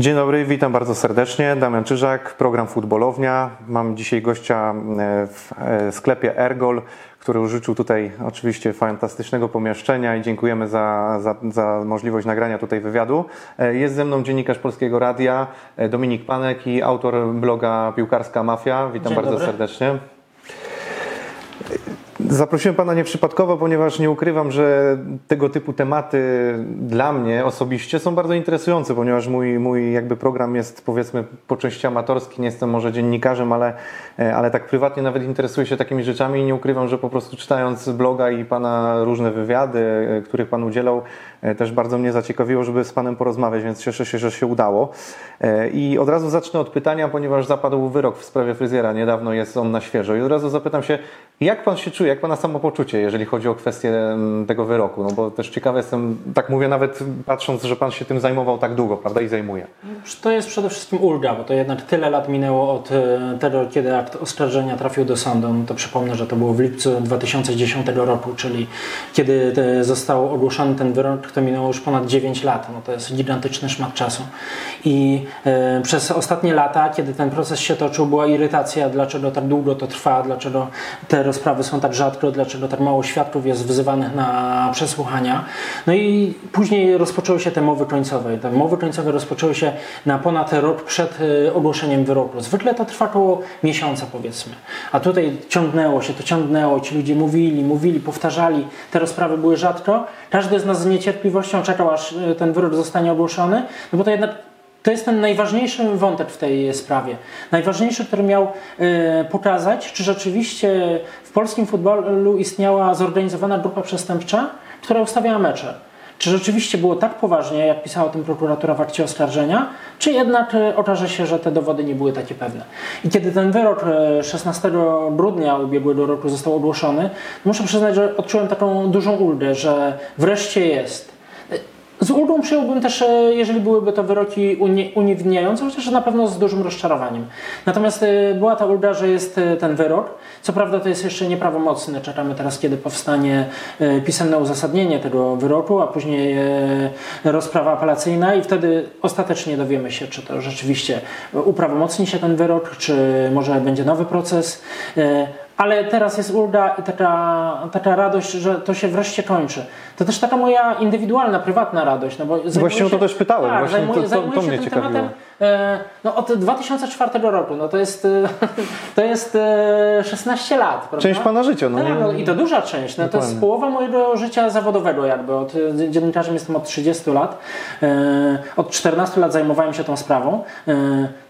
Dzień dobry, witam bardzo serdecznie. Damian Czyżak, program Futbolownia. Mam dzisiaj gościa e, w e, sklepie Ergol, który użyczył tutaj oczywiście fantastycznego pomieszczenia i dziękujemy za, za, za możliwość nagrania tutaj wywiadu. E, jest ze mną dziennikarz Polskiego Radia Dominik Panek i autor bloga Piłkarska Mafia. Witam Dzień bardzo dobry. serdecznie. Zaprosiłem Pana nieprzypadkowo, ponieważ nie ukrywam, że tego typu tematy dla mnie osobiście są bardzo interesujące, ponieważ mój, mój jakby program jest powiedzmy po części amatorski, nie jestem może dziennikarzem, ale, e, ale tak prywatnie nawet interesuję się takimi rzeczami i nie ukrywam, że po prostu czytając bloga i Pana różne wywiady, e, których Pan udzielał, też bardzo mnie zaciekawiło, żeby z Panem porozmawiać, więc cieszę się, że się udało. I od razu zacznę od pytania, ponieważ zapadł wyrok w sprawie fryzjera, niedawno jest on na świeżo i od razu zapytam się, jak Pan się czuje, jak Pana samopoczucie, jeżeli chodzi o kwestię mm, tego wyroku? No bo też ciekawy jestem, tak mówię nawet patrząc, że Pan się tym zajmował tak długo, prawda, i zajmuje. To jest przede wszystkim ulga, bo to jednak tyle lat minęło od e, tego, kiedy akt oskarżenia trafił do sądu. No to przypomnę, że to było w lipcu 2010 roku, czyli kiedy został ogłoszony ten wyrok, to minęło już ponad 9 lat. No to jest gigantyczny szmat czasu. I e, przez ostatnie lata, kiedy ten proces się toczył, była irytacja, dlaczego tak długo to trwa, dlaczego te rozprawy są tak rzadko, dlaczego tak mało świadków jest wzywanych na przesłuchania. No i później rozpoczęły się te mowy końcowe. Te mowy końcowe rozpoczęły się na ponad rok przed e, ogłoszeniem wyroku. Zwykle to trwa około miesiąca powiedzmy. A tutaj ciągnęło się, to ciągnęło. Ci ludzie mówili, mówili, powtarzali. Te rozprawy były rzadko. Każdy z nas z niecierpliwością czekał, aż e, ten wyrok zostanie ogłoszony, no bo to jednak to jest ten najważniejszy wątek w tej sprawie. Najważniejszy, który miał e, pokazać, czy rzeczywiście w polskim futbolu istniała zorganizowana grupa przestępcza, która ustawiała mecze. Czy rzeczywiście było tak poważnie, jak pisała o tym prokuratura w akcie oskarżenia, czy jednak e, okaże się, że te dowody nie były takie pewne. I kiedy ten wyrok e, 16 grudnia ubiegłego roku został ogłoszony, muszę przyznać, że odczułem taką dużą ulgę, że wreszcie jest. Z ulgą przyjąłbym też, e, jeżeli byłyby to wyroki uni- uniewinniające, chociaż na pewno z dużym rozczarowaniem. Natomiast e, była ta ulga, że jest e, ten wyrok. Co prawda to jest jeszcze nieprawomocny. Czekamy teraz, kiedy powstanie pisemne uzasadnienie tego wyroku, a później rozprawa apelacyjna i wtedy ostatecznie dowiemy się, czy to rzeczywiście uprawomocni się ten wyrok, czy może będzie nowy proces. Ale teraz jest ulga i taka, taka radość, że to się wreszcie kończy. To też taka moja indywidualna, prywatna radość. No bo Właśnie o to się- też pytałem. Tak, Właśnie zajmuję, to- to- zajmuję to się mnie tym ciekawiło. tematem e, no, od 2004 roku. No to jest, e, to jest e, 16 lat. Prawda? Część Pana życia, no tak, no, I to duża część. No, to jest połowa mojego życia zawodowego jakby. Od, e, dziennikarzem jestem od 30 lat. E, od 14 lat zajmowałem się tą sprawą. E,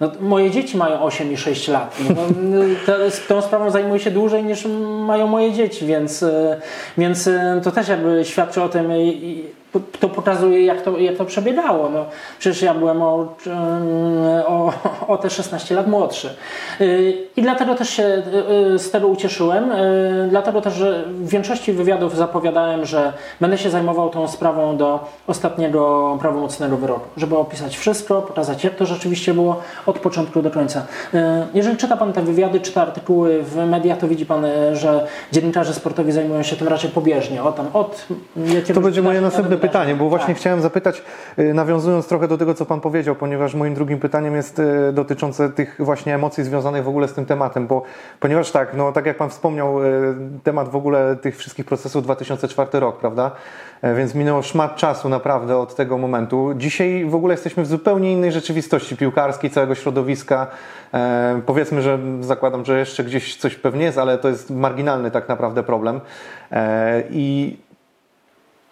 no, moje dzieci mają 8 i 6 lat. No, to, tą sprawą zajmuję się dłużej niż mają moje dzieci, więc, e, więc e, to też jakby świadczy o tym, e, i- to pokazuje, jak to, jak to przebiegało. No, przecież ja byłem o, o, o te 16 lat młodszy. Yy, I dlatego też się yy, z tego ucieszyłem. Yy, Dlatego też, że w większości wywiadów zapowiadałem, że będę się zajmował tą sprawą do ostatniego prawomocnego wyroku, żeby opisać wszystko, pokazać, jak to rzeczywiście było od początku do końca. Jeżeli czyta Pan te wywiady, czyta artykuły w mediach, to widzi Pan, że dziennikarze sportowi zajmują się tym raczej pobieżnie. O, tam, od To będzie moje następne. Pytanie, bo właśnie Tak. chciałem zapytać, y, nawiązując trochę do tego, co Pan powiedział, ponieważ moim drugim pytaniem jest y, dotyczące tych właśnie emocji związanych w ogóle z tym tematem, bo ponieważ tak, no tak jak Pan wspomniał, y, temat w ogóle tych wszystkich procesów 2004 rok, prawda? E, Więc minęło szmat czasu naprawdę od tego momentu. Dzisiaj w ogóle jesteśmy w zupełnie innej rzeczywistości piłkarskiej, całego środowiska. E, powiedzmy, że zakładam, że jeszcze gdzieś coś pewnie jest, ale to jest marginalny tak naprawdę problem. E, I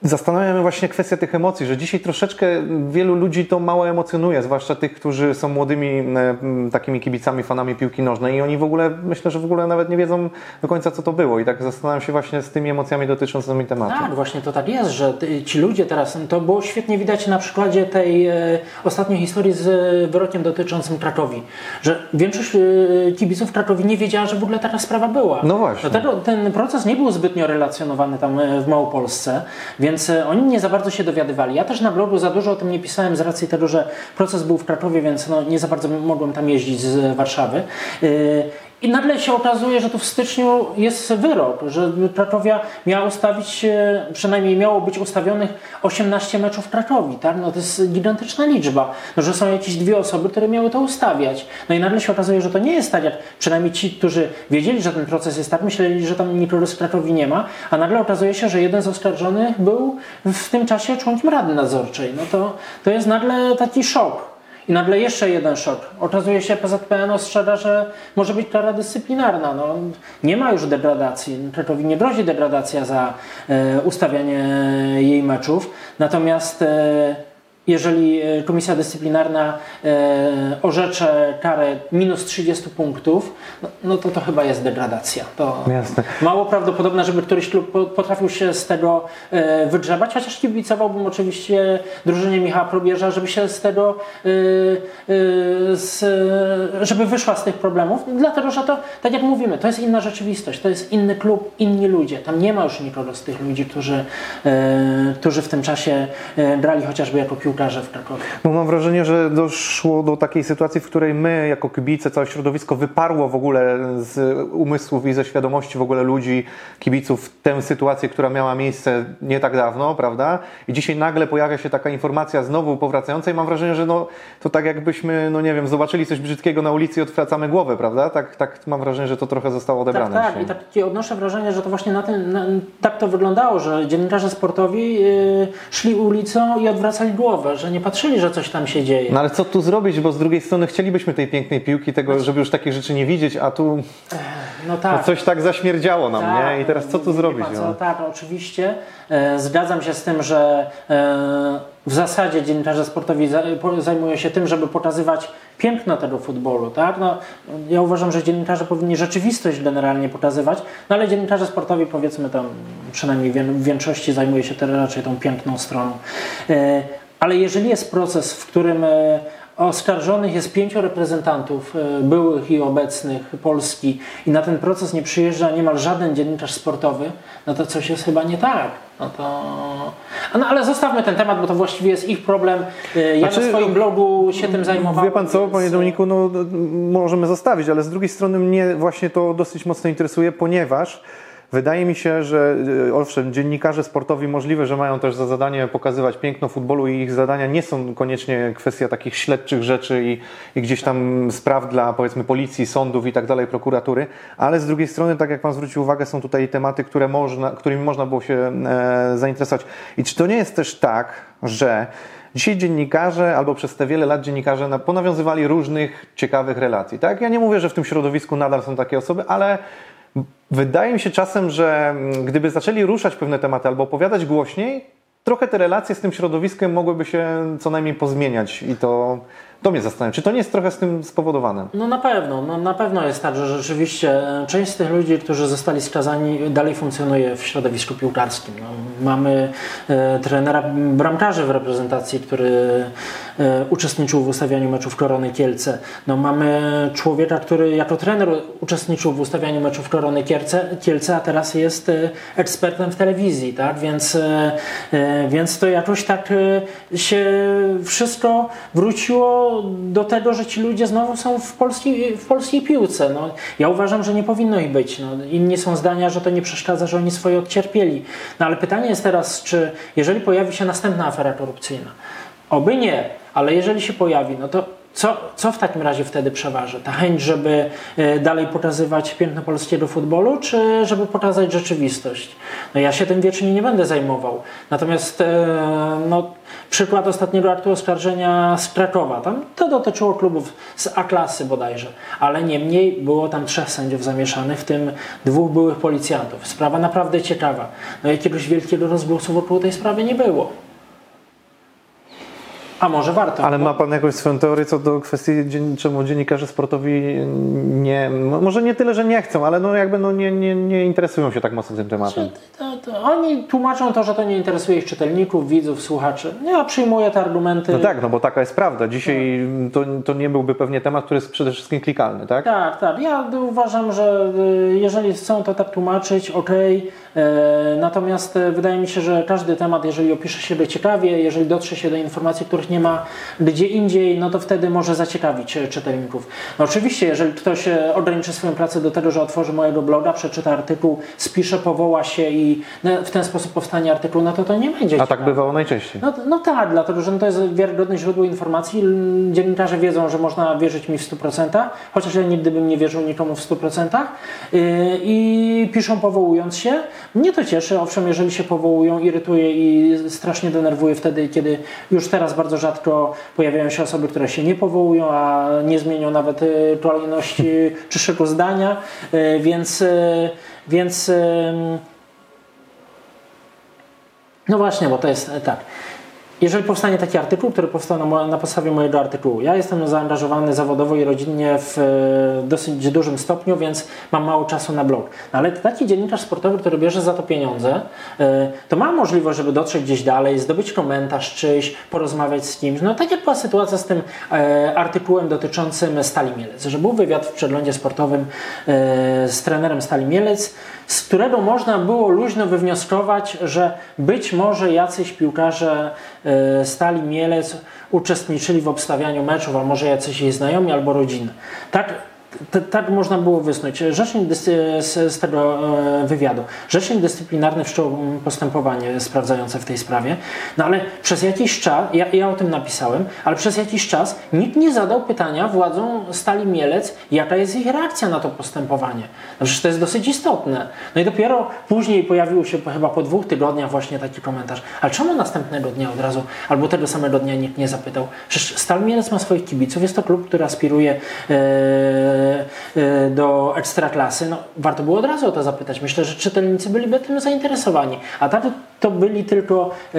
Zastanawiam się właśnie kwestię tych emocji, że dzisiaj troszeczkę wielu ludzi to mało emocjonuje, zwłaszcza tych, którzy są młodymi e, takimi kibicami, fanami piłki nożnej i oni w ogóle, myślę, że w ogóle nawet nie wiedzą do końca, co to było i tak zastanawiam się właśnie z tymi emocjami dotyczącymi tematu. Tak, właśnie to tak jest, że ci ludzie teraz, to było świetnie widać na przykładzie tej e, ostatniej historii z e, wyrokiem dotyczącym Krakowi, że większość kibiców Krakowi nie wiedziała, że w ogóle taka sprawa była. No właśnie. Dlatego ten proces nie był zbytnio relacjonowany tam w Małopolsce, więc e, oni nie za bardzo się dowiadywali. Ja też na blogu za dużo o tym nie pisałem z racji tego, że proces był w Krakowie, więc no, nie za bardzo mogłem tam jeździć z Warszawy. I nagle się okazuje, że tu w styczniu jest wyrok, że Krakowia miała ustawić, e, przynajmniej miało być ustawionych 18 meczów Krakowi, tak? No to jest gigantyczna liczba, no, że są jakieś dwie osoby, które miały to ustawiać. No i nagle się okazuje, że to nie jest tak, jak przynajmniej ci, którzy wiedzieli, że ten proces jest tak, myśleli, że tam nikogo z Krakowi nie ma, a nagle okazuje się, że jeden z oskarżonych był w tym czasie członkiem Rady Nadzorczej. No to, to jest nagle taki szok. I nagle jeszcze jeden szok. Okazuje się, PZPN ostrzega, że może być kara dyscyplinarna. No, nie ma już degradacji. Krakowi nie grozi degradacja za e, ustawianie jej meczów. Natomiast e, jeżeli e, komisja dyscyplinarna e, orzecze karę minus 30 punktów, no, no, to to chyba jest degradacja. To Jasne. mało prawdopodobne, żeby któryś klub po- potrafił się z tego e, wygrzebać, chociaż kibicowałbym oczywiście drużynie Michała Probierza, żeby się z tego, z, żeby wyszła z tych problemów, dlatego, że to, tak jak mówimy, to jest inna rzeczywistość, to jest inny klub, inni ludzie. Tam nie ma już nikogo z tych ludzi, którzy, którzy w tym czasie grali chociażby jako piłkarze w Krakowie. Bo mam wrażenie, że doszło do takiej sytuacji, w której my, jako kibice, całe środowisko wyparło w ogóle z umysłów i ze świadomości w ogóle ludzi, kibiców tę sytuację, która miała miejsce nie tak dawno, prawda? I dzisiaj nagle pojawia się taka informacja znowu powracająca i mam wrażenie, że no, to tak jakbyśmy, no nie wiem, zobaczyli coś brzydkiego na ulicy i odwracamy głowę, prawda? Tak, tak mam wrażenie, że to trochę zostało Tak, odebrane tak. dzisiaj. I takie odnoszę wrażenie, że to właśnie na tym, na, tak to wyglądało, że dziennikarze sportowi y, szli ulicą i odwracali głowę, że nie patrzyli, że coś tam się dzieje. No ale co tu zrobić, bo z drugiej strony chcielibyśmy tej pięknej piłki, tego, żeby już takich rzeczy nie widzieć, a tu No tak. coś tak zaśmierdziało nam, Tak, nie? I teraz co tu zrobić? pan No? Tak, oczywiście. E, zgadzam się z tym, że e, w zasadzie dziennikarze sportowi za, po, zajmują się tym, żeby pokazywać piękno tego futbolu. Tak? No, ja uważam, że dziennikarze powinni rzeczywistość generalnie pokazywać, no ale dziennikarze sportowi powiedzmy tam przynajmniej w większości zajmuje się teraz raczej tą piękną stroną. Ale jeżeli jest proces, w którym e, Oskarżonych jest pięciu reprezentantów e, byłych i obecnych Polski i na ten proces nie przyjeżdża niemal żaden dziennikarz sportowy, no to coś jest chyba nie tak. No to... No ale zostawmy ten temat, bo to właściwie jest ich problem. E, Ja Znaczy, na swoim blogu się tym zajmowałem. Wie pan co, więc, panie Dominiku, no, możemy zostawić, ale z drugiej strony mnie właśnie to dosyć mocno interesuje, ponieważ wydaje mi się, że e, owszem, dziennikarze sportowi możliwe, że mają też za zadanie pokazywać piękno futbolu i ich zadania nie są koniecznie kwestia takich śledczych rzeczy i, i gdzieś tam spraw dla powiedzmy policji, sądów i tak dalej, prokuratury, ale z drugiej strony, tak jak pan zwrócił uwagę, są tutaj tematy, które można, którymi można było się e, zainteresować. I czy to nie jest też tak, że Dzisiaj dziennikarze, albo przez te wiele lat dziennikarze na- ponawiązywali różnych ciekawych relacji. Tak? Ja nie mówię, że w tym środowisku nadal są takie osoby, ale wydaje mi się czasem, że mm, gdyby zaczęli ruszać pewne tematy albo opowiadać głośniej, trochę te relacje z tym środowiskiem mogłyby się co najmniej pozmieniać i to, to mnie zastanawia. Czy to nie jest trochę z tym spowodowane? No na pewno, no na pewno jest tak, że rzeczywiście e, część z tych ludzi, którzy zostali skazani, dalej funkcjonuje w środowisku piłkarskim. No, mamy e, trenera bramkarzy w reprezentacji, który uczestniczył w ustawianiu meczów Korony Kielce. No, mamy człowieka, który jako trener uczestniczył w ustawianiu meczów Korony Kielce, a teraz jest e, ekspertem w telewizji, tak? Więc, e, e, więc to jakoś tak e, się wszystko wróciło do tego, że ci ludzie znowu są w polskiej, w polskiej piłce. No, ja uważam, że nie powinno ich być. No, inni są zdania, że to nie przeszkadza, że oni swoje odcierpieli. No ale pytanie jest teraz, czy jeżeli pojawi się następna afera korupcyjna, oby nie, ale jeżeli się pojawi, no to co, co w takim razie wtedy przeważy? Ta chęć, żeby e, dalej pokazywać piękno polskiego futbolu, czy żeby pokazać rzeczywistość? No ja się tym wiecznie nie będę zajmował. Natomiast e, no, przykład ostatniego aktu oskarżenia z Krakowa, tam to dotyczyło klubów z A-klasy bodajże, ale niemniej było tam trzech sędziów zamieszanych, w tym dwóch byłych policjantów. Sprawa naprawdę ciekawa. No jakiegoś wielkiego rozgłosu wokół tej sprawy nie było. A może warto. Ale bo- ma Pan jakąś swoją teorię co do kwestii, czemu dziennikarze sportowi nie, no może nie tyle, że nie chcą, ale no jakby no nie, nie, nie interesują się tak mocno tym tematem. To, to oni tłumaczą to, że to nie interesuje ich czytelników, widzów, słuchaczy. Ja przyjmuję te argumenty. No tak, no bo taka jest prawda. Dzisiaj to, to nie byłby pewnie temat, który jest przede wszystkim klikalny, tak? Tak, tak. Ja uważam, że y, jeżeli chcą to tak tłumaczyć, okej, E, natomiast e, wydaje mi się, że każdy temat, jeżeli opisze się ciekawie, jeżeli dotrze się do informacji, których nie ma gdzie indziej, no to wtedy może zaciekawić e, czytelników. No oczywiście, jeżeli ktoś ograniczy swoją pracę do tego, że otworzy mojego bloga, przeczyta artykuł, spisze, powoła się i w ten sposób powstanie artykuł, no to to nie będzie A tak bywało najczęściej. No, no tak, dlatego że no to jest wiarygodne źródło informacji. Dziennikarze wiedzą, że można wierzyć mi w 100%, chociaż ja nigdy bym nie wierzył nikomu w 100% i piszą powołując się. Mnie to cieszy, owszem, jeżeli się powołują, irytuje i strasznie denerwuje wtedy, kiedy już teraz bardzo rzadko pojawiają się osoby, które się nie powołują, a nie zmienią nawet kolejności czy szyku zdania, y, więc, y, więc no właśnie, bo to jest tak. Jeżeli powstanie taki artykuł, który powstał na, na, podstawie mojego artykułu, ja jestem zaangażowany zawodowo i rodzinnie w e, dosyć dużym stopniu, więc mam mało czasu na blog. No, ale taki dziennikarz sportowy, który bierze za to pieniądze, e, to ma możliwość, żeby dotrzeć gdzieś dalej, zdobyć komentarz czyjś, porozmawiać z kimś. No tak jak była sytuacja z tym e, artykułem dotyczącym Stali Mielec, że był wywiad w przeglądzie sportowym z trenerem Stali Mielec, z którego można było luźno wywnioskować, że być może jacyś piłkarze e, Stali Mielec uczestniczyli w obstawianiu meczów, a może jacyś jej znajomi albo rodziny. Tak tak można było wysnuć. Rzecznik z, z, tego e, wywiadu. Rzecznik dyscyplinarny wszczął postępowanie sprawdzające w tej sprawie, no ale przez jakiś czas, ja, ja, o tym napisałem, ale przez jakiś czas nikt nie zadał pytania władzom Stali Mielec, jaka jest ich reakcja na to postępowanie. No przecież to jest dosyć istotne. No i dopiero później pojawił się chyba po dwóch tygodniach właśnie taki komentarz. Ale czemu następnego dnia od razu, albo tego samego dnia nikt nie zapytał? Przecież Stal Mielec ma swoich kibiców, jest to klub, który aspiruje E, do ekstraklasy, no, warto było od razu o to zapytać. Myślę, że czytelnicy byliby tym zainteresowani. A tak to byli tylko e,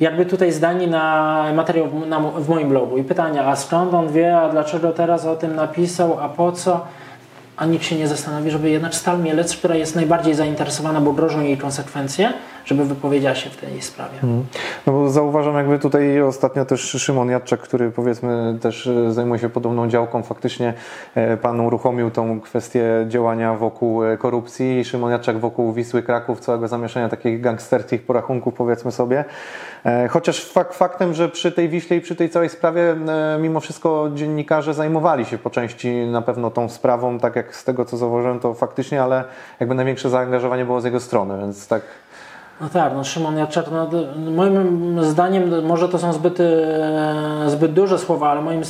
jakby tutaj zdani na materiał na, w moim blogu i pytania, a skąd on wie, a dlaczego teraz o tym napisał, a po co? a nikt się nie zastanowi, żeby jednak Stal Mielec, która jest najbardziej zainteresowana, bo grożą jej konsekwencje, żeby wypowiedziała się w tej sprawie. Hmm. No bo zauważam jakby tutaj ostatnio też Szymon Jadczak, który powiedzmy też e, zajmuje się podobną działką, faktycznie e, pan uruchomił tą kwestię działania wokół e, korupcji Szymon Jadczak wokół Wisły Kraków, całego zamieszania takich gangsterskich porachunków powiedzmy sobie. Chociaż fakt faktem, że przy tej Wiśle i przy tej całej sprawie mimo wszystko dziennikarze zajmowali się po części na pewno tą sprawą, tak jak z tego co zauważyłem to faktycznie, ale jakby największe zaangażowanie było z jego strony, więc tak no tak, no Szymon Jaczak, no, moim zdaniem, może to są zbyt, e, zbyt duże słowa, ale moim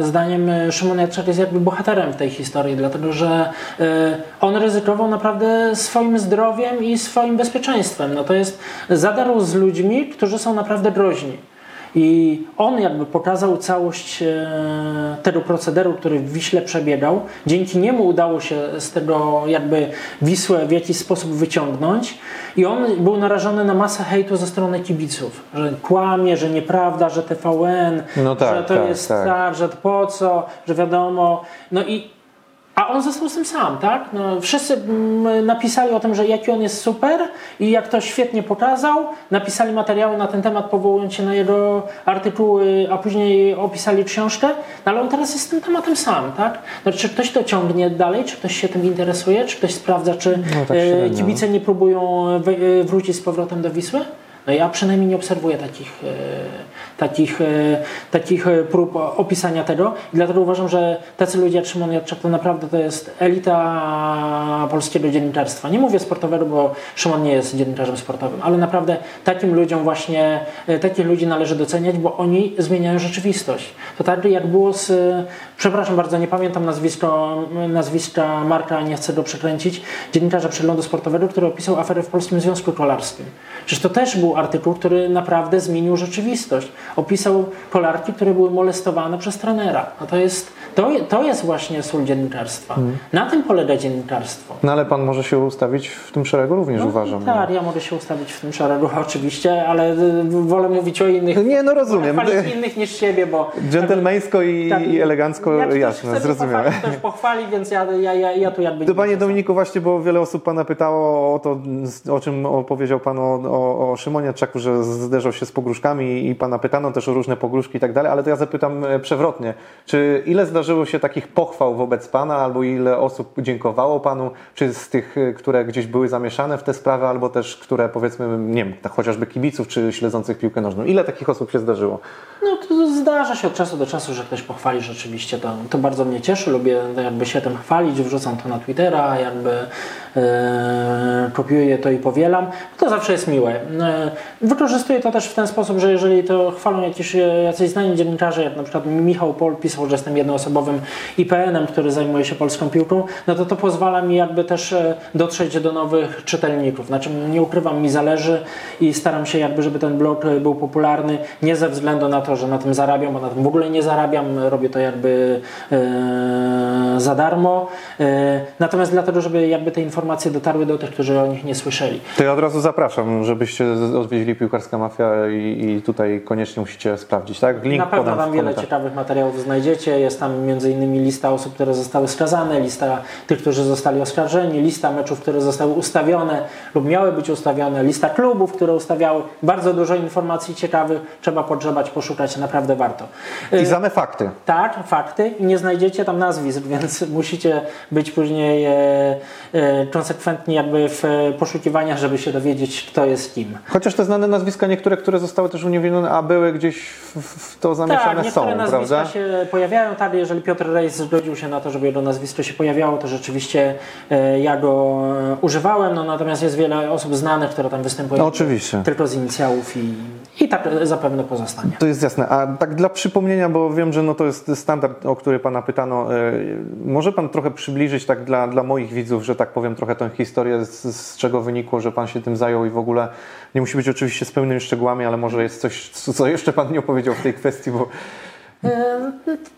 zdaniem e, Szymon Jaczak jest jakby bohaterem w tej historii, dlatego że e, on ryzykował naprawdę swoim zdrowiem i swoim bezpieczeństwem. No to jest, zadarł z ludźmi, którzy są naprawdę groźni. I on jakby pokazał całość e, tego procederu, który w Wiśle przebiegał. Dzięki niemu udało się z tego jakby Wisłę w jakiś sposób wyciągnąć. I on był narażony na masę hejtu ze strony kibiców, że kłamie, że nieprawda, że TVN, no tak, że to tak, jest tak. tak, że po co, że wiadomo. No i a on został z tym sam, tak? No, wszyscy mm, napisali o tym, że jaki on jest super i jak to świetnie pokazał. Napisali materiały na ten temat, powołując się na jego artykuły, a później opisali książkę. No, ale on teraz jest z tym tematem sam, tak? No, czy ktoś to ciągnie dalej, czy ktoś się tym interesuje, czy ktoś sprawdza, czy no, tak e, kibice nie próbują e, wrócić z powrotem do Wisły? No ja przynajmniej nie obserwuję takich, e, takich, e, takich e, prób opisania tego i dlatego uważam, że tacy ludzie jak Szymon Jadczak to naprawdę to jest elita polskiego dziennikarstwa. Nie mówię sportowego, bo Szymon nie jest dziennikarzem sportowym, ale naprawdę takim ludziom właśnie, takich ludzi należy doceniać, bo oni zmieniają rzeczywistość. To tak jak było z, przepraszam bardzo, nie pamiętam nazwisko, nazwiska Marka, nie chcę go przekręcić, dziennikarza przeglądu sportowego, który opisał aferę w Polskim Związku Kolarskim. Przecież to też był artykuł, który naprawdę zmienił rzeczywistość. Opisał kolarki, które były molestowane przez trenera. No to jest, to, to jest właśnie sól dziennikarstwa. Hmm. Na tym polega dziennikarstwo. No ale pan może się ustawić w tym szeregu również, no, uważam. Tak, ja mogę się ustawić w tym szeregu oczywiście, ale wolę mówić o innych. Nie, no rozumiem. Wolę innych niż siebie, bo... Dżentelmeńsko i, tak, i elegancko, jak jasne, zrozumiałe. Ktoś pochwali, więc ja, ja, ja, ja tu jakby... To panie Dominiku właśnie, bo wiele osób pana pytało o to, o czym opowiedział pan o, o, o Szymonie Czaku, że zderzał się z pogróżkami i pana pytano też o różne pogróżki i tak dalej, ale to ja zapytam e, przewrotnie. Czy ile zdarzy zdarzyło się takich pochwał wobec Pana, albo ile osób dziękowało Panu, czy z tych, y, które gdzieś były zamieszane w te sprawy, albo też które powiedzmy, nie wiem, tak chociażby kibiców, czy śledzących piłkę nożną. Ile takich osób się zdarzyło? No to zdarza się od czasu do czasu, że ktoś pochwali rzeczywiście. To, to bardzo mnie cieszy, lubię jakby się tym chwalić, wrzucam to na Twittera, jakby kopiuję to i powielam. To zawsze jest miłe. E, wykorzystuję to też w ten sposób, że jeżeli to chwalą jakieś, jacyś znani dziennikarze, jak na przykład Michał Pol pisał, że jestem jednoosobowym IPN-em, który zajmuje się polską piłką, no to to pozwala mi jakby też dotrzeć do nowych czytelników. Znaczy nie ukrywam, mi zależy i staram się jakby, żeby ten blog był popularny, nie ze względu na to, że na tym zarabiam, bo na tym w ogóle nie zarabiam, robię to jakby e, za darmo, e, natomiast dlatego, żeby jakby te informacje dotarły do tych, którzy o nich nie słyszeli. To ja od razu zapraszam, żebyście odwiedzili Piłkarska Mafia i, i tutaj koniecznie musicie sprawdzić, tak? Na pewno tam wiele ciekawych materiałów znajdziecie. Jest tam między innymi lista osób, które zostały skazane, lista tych, którzy zostali oskarżeni, lista meczów, które zostały ustawione lub miały być ustawione, lista klubów, które ustawiały. Bardzo dużo informacji ciekawych. Trzeba podrzebać, poszukać, naprawdę warto. I same fakty. Tak, fakty i nie znajdziecie tam nazwisk, więc musicie być później e, e, konsekwentni jakby w e, poszukiwaniach, żeby się dowiedzieć, kto jest kim. Chociaż te znane nazwiska, niektóre, które zostały też uniewinnione, a były gdzieś w, to zamieszane tak, niektóre są, nazwiska prawda? się pojawiają, tak, jeżeli Piotr Rejs zgodził się na to, żeby jego nazwisko się pojawiało, to rzeczywiście e, ja go e, używałem, no natomiast jest wiele osób znanych, które tam występują No, oczywiście. tylko z inicjałów i, i tak zapewne pozostanie. To jest jasne. A tak dla przypomnienia, bo wiem, że no to jest standard, o który Pana pytano. e, Może Pan trochę przybliżyć tak dla, dla moich widzów, że tak powiem, trochę tę historię, z, z czego wynikło, że Pan się tym zajął i w ogóle nie musi być oczywiście z pełnymi szczegółami, ale może jest coś, co jeszcze Pan nie opowiedział w tej kwestii, bo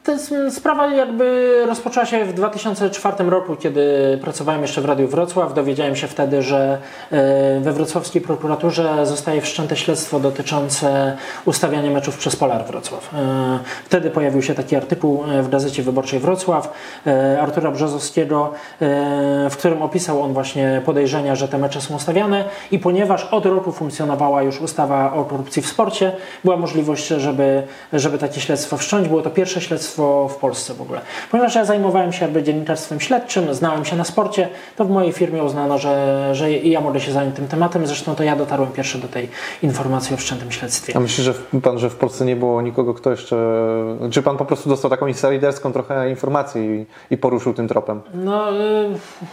To sprawa jakby rozpoczęła się w 2004 roku, kiedy pracowałem jeszcze w Radiu Wrocław. Dowiedziałem się wtedy, że e, we wrocławskiej prokuraturze zostaje wszczęte śledztwo dotyczące ustawiania meczów przez Polar Wrocław. E, Wtedy pojawił się taki artykuł e, w Gazecie Wyborczej Wrocław Artura Brzozowskiego, w którym opisał on właśnie podejrzenia, że te mecze są ustawiane i ponieważ od roku funkcjonowała już ustawa o korupcji w sporcie, była możliwość, żeby, żeby takie śledztwo wszcząć. Było to pierwsze śledztwo w Polsce w ogóle. Ponieważ ja zajmowałem się jakby dziennikarstwem śledczym, znałem się na sporcie, to w mojej firmie uznano, że, że i ja mogę się zająć tym tematem. Zresztą to ja dotarłem pierwszy do tej informacji o wszczętym śledztwie. a myśli, że Pan, że w Polsce nie było nikogo, kto jeszcze... Czy Pan po prostu dostał taką insiderską trochę informację i, i poruszył tym tropem? No, y,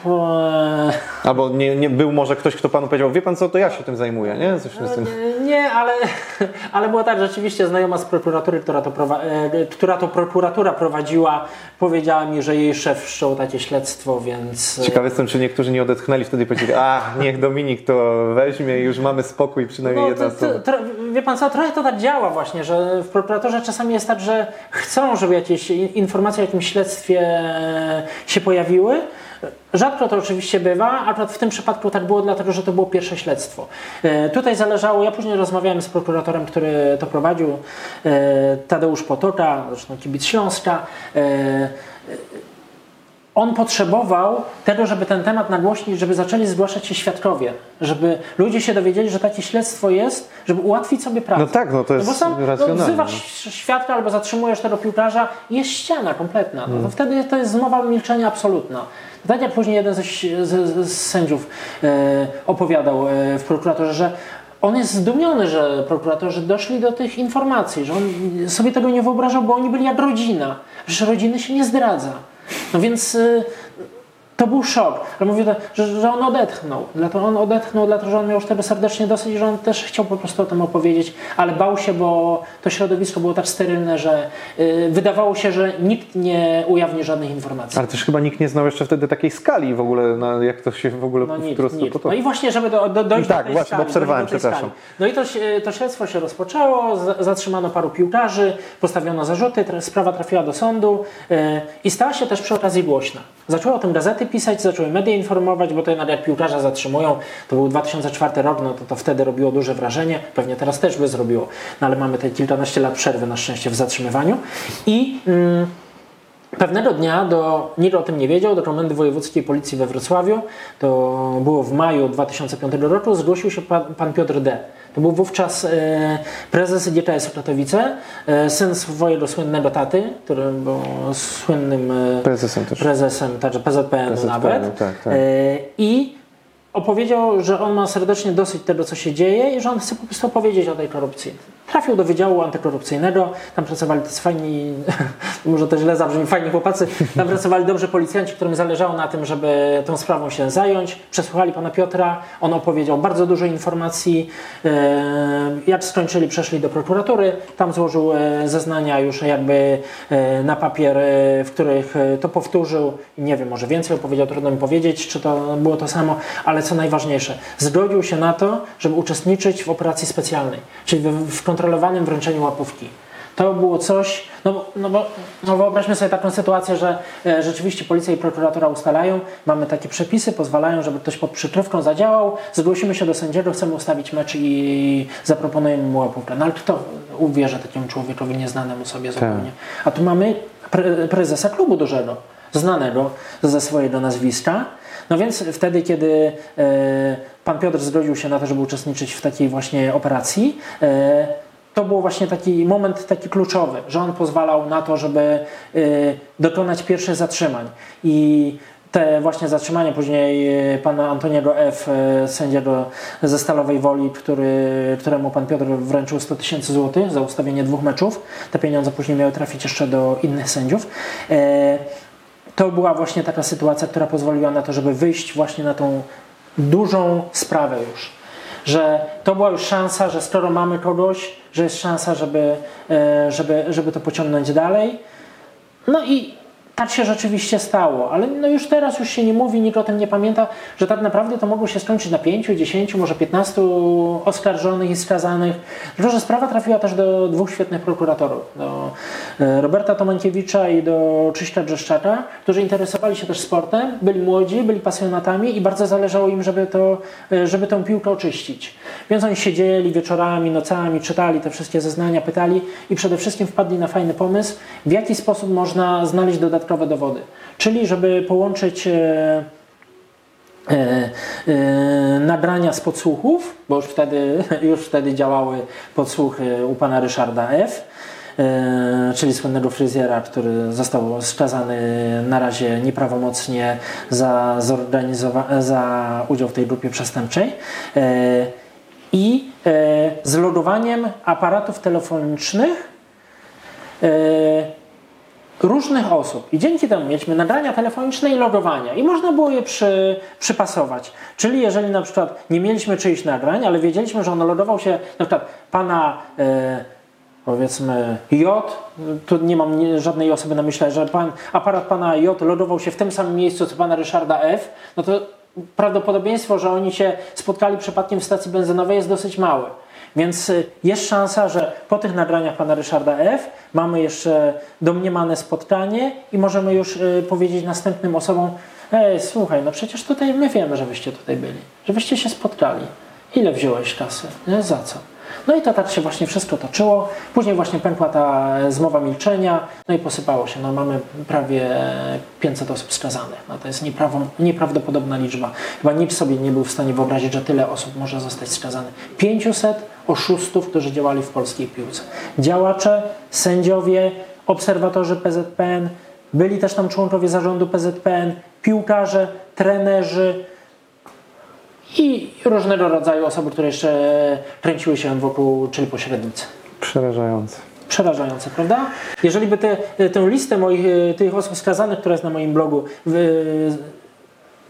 e, Albo nie, nie był może ktoś, kto Panu powiedział, wie Pan co, to ja się tym zajmuję, nie? Coś. E, Nie, ale, ale było tak, rzeczywiście znajoma z prokuratury, która to, e, która to prokuratura prowadziła, powiedziała mi, że jej szef wszczął takie śledztwo, więc... e, Ciekawy jestem, czy niektórzy nie odetchnęli wtedy i powiedzieli, a niech Dominik to weźmie i już mamy spokój, przynajmniej No, jedna osoba. wie pan co, trochę to tak działa właśnie, że w prokuraturze czasami jest tak, że chcą, żeby jakieś informacje o jakimś śledztwie e, się pojawiły. Rzadko to oczywiście bywa, akurat w tym przypadku tak było, dlatego że to było pierwsze śledztwo. E, Tutaj zależało, ja później rozmawiałem z prokuratorem, który to prowadził, e, Tadeusz Potoka, zresztą kibic Śląska. E, on potrzebował tego, żeby ten temat nagłośnić, żeby zaczęli zgłaszać się świadkowie, żeby ludzie się dowiedzieli, że takie śledztwo jest, żeby ułatwić sobie pracę. No tak, no to jest bo sam no, racjonalne. wzywasz świadka albo zatrzymujesz tego piłkarza jest ściana kompletna. No, to wtedy to jest zmowa milczenia absolutna. Tak później jeden z, z, z sędziów e, opowiadał e, w prokuraturze, że on jest zdumiony, że prokuratorzy doszli do tych informacji, że on sobie tego nie wyobrażał, bo oni byli jak rodzina, że rodziny się nie zdradza. No więc y, to był szok. Ale mówię, że, że on odetchnął. Dlatego on odetchnął, dlatego że on miał już tego serdecznie dosyć, że on też chciał po prostu o tym opowiedzieć, ale bał się, bo to środowisko było tak sterylne, że y, wydawało się, że nikt nie ujawni żadnych informacji. Ale też chyba nikt nie znał jeszcze wtedy takiej skali w ogóle, jak to się w ogóle No stronę nikt. No i właśnie, żeby do, do, dojść Tak, do tej właśnie, skali. obserwowałem, przepraszam. skali. No i to, to śledztwo się rozpoczęło, z- zatrzymano paru piłkarzy, postawiono zarzuty, sprawa trafiła do sądu e, i stała się też przy okazji głośna. Zaczęły o tym gazety pisać, zaczęły media informować, bo jednak jak piłkarza zatrzymują, to był 2004 rok, no to to wtedy robiło duże wrażenie, pewnie teraz też by zrobiło, no ale mamy te kilkanaście lat przerwy na szczęście w zatrzymywaniu. I... Mm, Pewnego dnia do, nikt o tym nie wiedział, do Komendy Wojewódzkiej Policji we Wrocławiu, to było w maju 2005 roku, zgłosił się pan, pan Piotr D. To był wówczas e, prezes GKS Katowice, e, syn swojego słynnego taty, który był słynnym e, Prezesem też. prezesem, także PZPN-u PZPN-u, nawet. tak, tak. I opowiedział, że on ma serdecznie dosyć tego, co się dzieje i że on chce po prostu opowiedzieć o tej korupcji. Trafił do Wydziału Antykorupcyjnego, tam pracowali tacy fajni, może to źle zabrzmi, fajni chłopacy, tam pracowali dobrze policjanci, którym zależało na tym, żeby tą sprawą się zająć. Przesłuchali pana Piotra, on opowiedział bardzo dużo informacji. E, Jak skończyli, przeszli do prokuratury, tam złożył e, zeznania już jakby e, na papier, w których to powtórzył. Nie wiem, może więcej opowiedział, trudno mi powiedzieć, czy to było to samo, ale co najważniejsze, zgodził się na to, żeby uczestniczyć w operacji specjalnej, czyli w, kontrolowanym wręczeniu łapówki. To było coś, no, bo- no bo no wyobraźmy sobie taką sytuację, że e, rzeczywiście policja i prokuratura ustalają, mamy takie przepisy, pozwalają, żeby ktoś pod przykrywką zadziałał, zgłosimy się do sędziego, chcemy ustawić mecz i zaproponujemy mu łapówkę. No ale kto uwierzy takiemu człowiekowi nieznanemu sobie zupełnie? A tu mamy pre, prezesa klubu dużego, znanego ze swojego nazwiska, no więc wtedy, kiedy e, pan Piotr zgodził się na to, żeby uczestniczyć w takiej właśnie operacji, e, to był właśnie taki moment taki kluczowy, że on pozwalał na to, żeby e, dokonać pierwszych zatrzymań. I te właśnie zatrzymania później pana Antoniego F., sędziego ze Stalowej Woli, który, któremu pan Piotr wręczył 100 tysięcy złotych za ustawienie dwóch meczów. Te pieniądze później miały trafić jeszcze do innych sędziów. To była właśnie taka sytuacja, która pozwoliła na to, żeby wyjść właśnie na tą dużą sprawę już. Że to była już szansa, że skoro mamy kogoś, że jest szansa, żeby, e, żeby, żeby to pociągnąć dalej. No i tak się rzeczywiście stało, ale no już teraz już się nie mówi, nikt o tym nie pamięta, że tak naprawdę to mogło się skończyć na 5, 10, może 15 oskarżonych i skazanych. Tylko, że sprawa trafiła też do dwóch świetnych prokuratorów, do e, Roberta Tomankiewicza i do Krzyśka Brzeszczaka, którzy interesowali się też sportem, byli młodzi, byli pasjonatami i bardzo zależało im, żeby, to, e, żeby tę piłkę oczyścić. Więc oni siedzieli wieczorami, nocami, czytali te wszystkie zeznania, pytali i przede wszystkim wpadli na fajny pomysł, w jaki sposób można znaleźć dodatkowe dowody. Czyli, żeby połączyć e, e, e, nagrania z podsłuchów, bo już wtedy, już wtedy działały podsłuchy u pana Ryszarda F., czyli słynnego fryzjera, który został skazany na razie nieprawomocnie za, zorganizowa- za udział w tej grupie przestępczej. I z logowaniem aparatów telefonicznych różnych osób. I dzięki temu mieliśmy nagrania telefoniczne i logowania. I można było je przy, przypasować. Czyli jeżeli na przykład nie mieliśmy czyichś nagrań, ale wiedzieliśmy, że on logował się na przykład pana e, powiedzmy J, tu nie mam żadnej osoby na myśli, że pan, aparat pana J logował się w tym samym miejscu co pana Ryszarda F, no to prawdopodobieństwo, że oni się spotkali przypadkiem w stacji benzynowej jest dosyć małe. Więc y, jest szansa, że po tych nagraniach pana Ryszarda F. mamy jeszcze domniemane spotkanie i możemy już y, powiedzieć następnym osobom: Ej, słuchaj, no przecież tutaj my wiemy, że wyście tutaj byli, że wyście się spotkali. Ile wziąłeś kasy? Za co? No i to tak się właśnie wszystko toczyło. Później właśnie pękła ta zmowa milczenia, no i posypało się. No mamy prawie 500 osób skazanych. No to jest nieprawdopodobna liczba. Chyba nikt sobie nie był w stanie wyobrazić, że tyle osób może zostać skazanych. 500 oszustów, którzy działali w polskiej piłce. Działacze, sędziowie, obserwatorzy PZPN, byli też tam członkowie zarządu PZPN, piłkarze, trenerzy, i różnego rodzaju osoby, które jeszcze kręciły się wokół, czyli pośrednicy. Przerażające. Przerażające, prawda? Jeżeli by te, tę listę moich, e, tych osób skazanych, która jest na moim blogu, wy,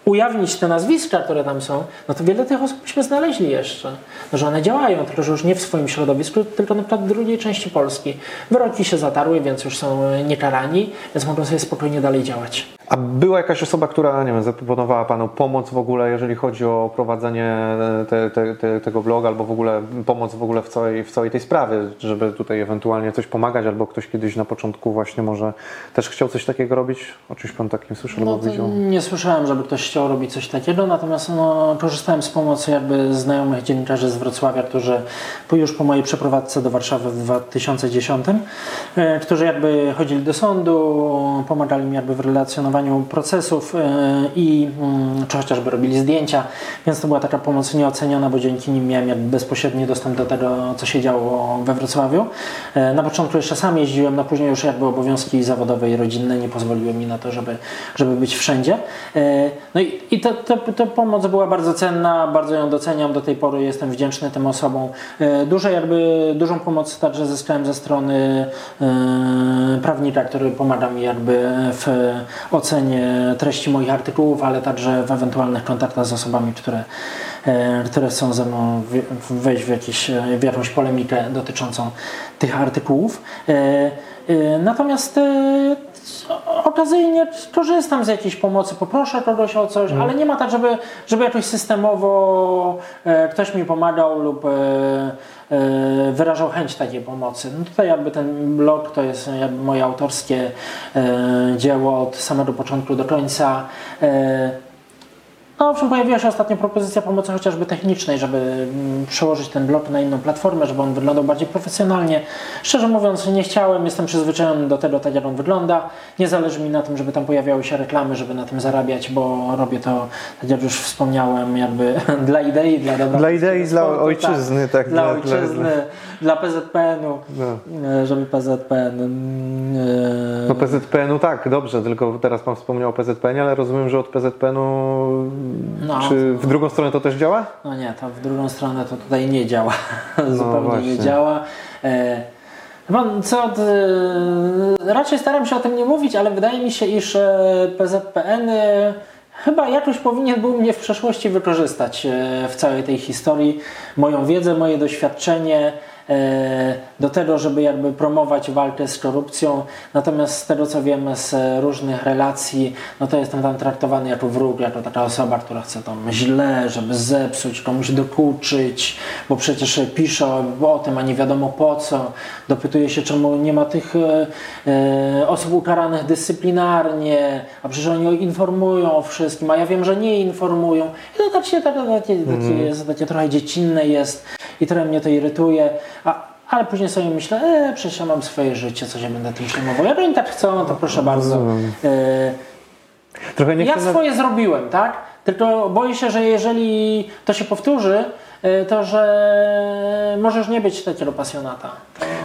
ujawnić te nazwiska, które tam są, no to wiele tych osób byśmy znaleźli jeszcze. No, że one działają, tylko że już nie w swoim środowisku, tylko na przykład w drugiej części Polski. Wyroki się zatarły, więc już są niekarani, więc mogą sobie spokojnie dalej działać. A była jakaś osoba, która, nie wiem, zaproponowała Panu pomoc w ogóle, jeżeli chodzi o prowadzenie te, te, te, tego bloga, albo w ogóle pomoc w ogóle w całej, w całej tej sprawie, żeby tutaj ewentualnie coś pomagać, albo ktoś kiedyś na początku właśnie może też chciał coś takiego robić? O czymś Pan takim słyszał No albo widział? nie słyszałem, żeby ktoś chciał robić coś takiego, natomiast no, korzystałem z pomocy jakby znajomych dziennikarzy z Wrocławia, którzy już po mojej przeprowadzce do Warszawy w 2010, e, którzy jakby chodzili do sądu, pomagali mi jakby w relacjonowaniu opisywaniu procesów i mm, czy chociażby robili zdjęcia, więc to była taka pomoc nieoceniona, bo dzięki nim miałem bezpośredni dostęp do tego, co się działo we Wrocławiu. Na początku jeszcze sam jeździłem, no później już jakby obowiązki zawodowe i rodzinne nie pozwoliły mi na to, żeby, żeby być wszędzie. No i, i to, to, to pomoc była bardzo cenna, bardzo ją doceniam, do tej pory jestem wdzięczny tym osobom. Duże jakby, dużą pomoc także zyskałem ze strony prawnika, który pomaga mi jakby w ocenie treści moich artykułów, ale także w ewentualnych kontaktach z osobami, które, e, które chcą ze mną wejść w, jakiś, w jakąś polemikę dotyczącą tych artykułów. E, e, natomiast okazyjnie korzystam z jakiejś pomocy, poproszę kogoś o coś, mm. ale nie ma tak, żeby, żeby jakoś systemowo ktoś mi pomagał lub E, wyrażał chęć takiej pomocy. No tutaj jakby ten blog to jest jakby moje autorskie e, dzieło od samego początku do końca. No, owszem, pojawiła się ostatnio propozycja pomocy chociażby technicznej, żeby mm, przełożyć ten blog na inną platformę, żeby on wyglądał bardziej profesjonalnie. Szczerze mówiąc, nie chciałem, jestem przyzwyczajony do tego, tak jak on wygląda. Nie zależy mi na tym, żeby tam pojawiały się reklamy, żeby na tym zarabiać, bo robię to, tak jak już wspomniałem, jakby dla idei, dla dobra. Dla idei, dla ojczyzny, tak. tak dla, dla ojczyzny. Dla dla PZPN-u, no. E, żeby PZPN. E, no PZPN-u tak, dobrze, tylko teraz Pan wspomniał o PZPN, ale rozumiem, że od PZPN-u no. czy w drugą stronę to też działa? No nie, to w drugą stronę to tutaj nie działa. Zupełnie no nie działa. E, co, raczej staram się o tym nie mówić, ale wydaje mi się, iż PZPN chyba jakoś powinien był mnie w przeszłości wykorzystać w całej tej historii. Moją wiedzę, moje doświadczenie, E, do tego, żeby jakby promować walkę z korupcją. Natomiast z tego co wiemy z różnych relacji, no to jestem tam traktowany jako wróg, jako taka osoba, która chce tam źle, żeby zepsuć, komuś dokuczyć, bo przecież pisze o tym, a nie wiadomo po co. Dopytuje się, czemu nie ma tych e, e, osób ukaranych dyscyplinarnie, a przecież oni informują o wszystkim, a ja wiem, że nie informują. I to tak się tak, takie, takie, mm. jest, takie trochę dziecinne jest i trochę mnie to irytuje. A, ale później sobie myślę, e, przecież ja mam swoje życie, co się będę tym przejmował. Jak oni tak chcą, to proszę bardzo. E, Trochę nie ja swoje zrobiłem, tak? Tylko boję się, że jeżeli to się powtórzy, e, to że możesz nie być takiego pasjonata.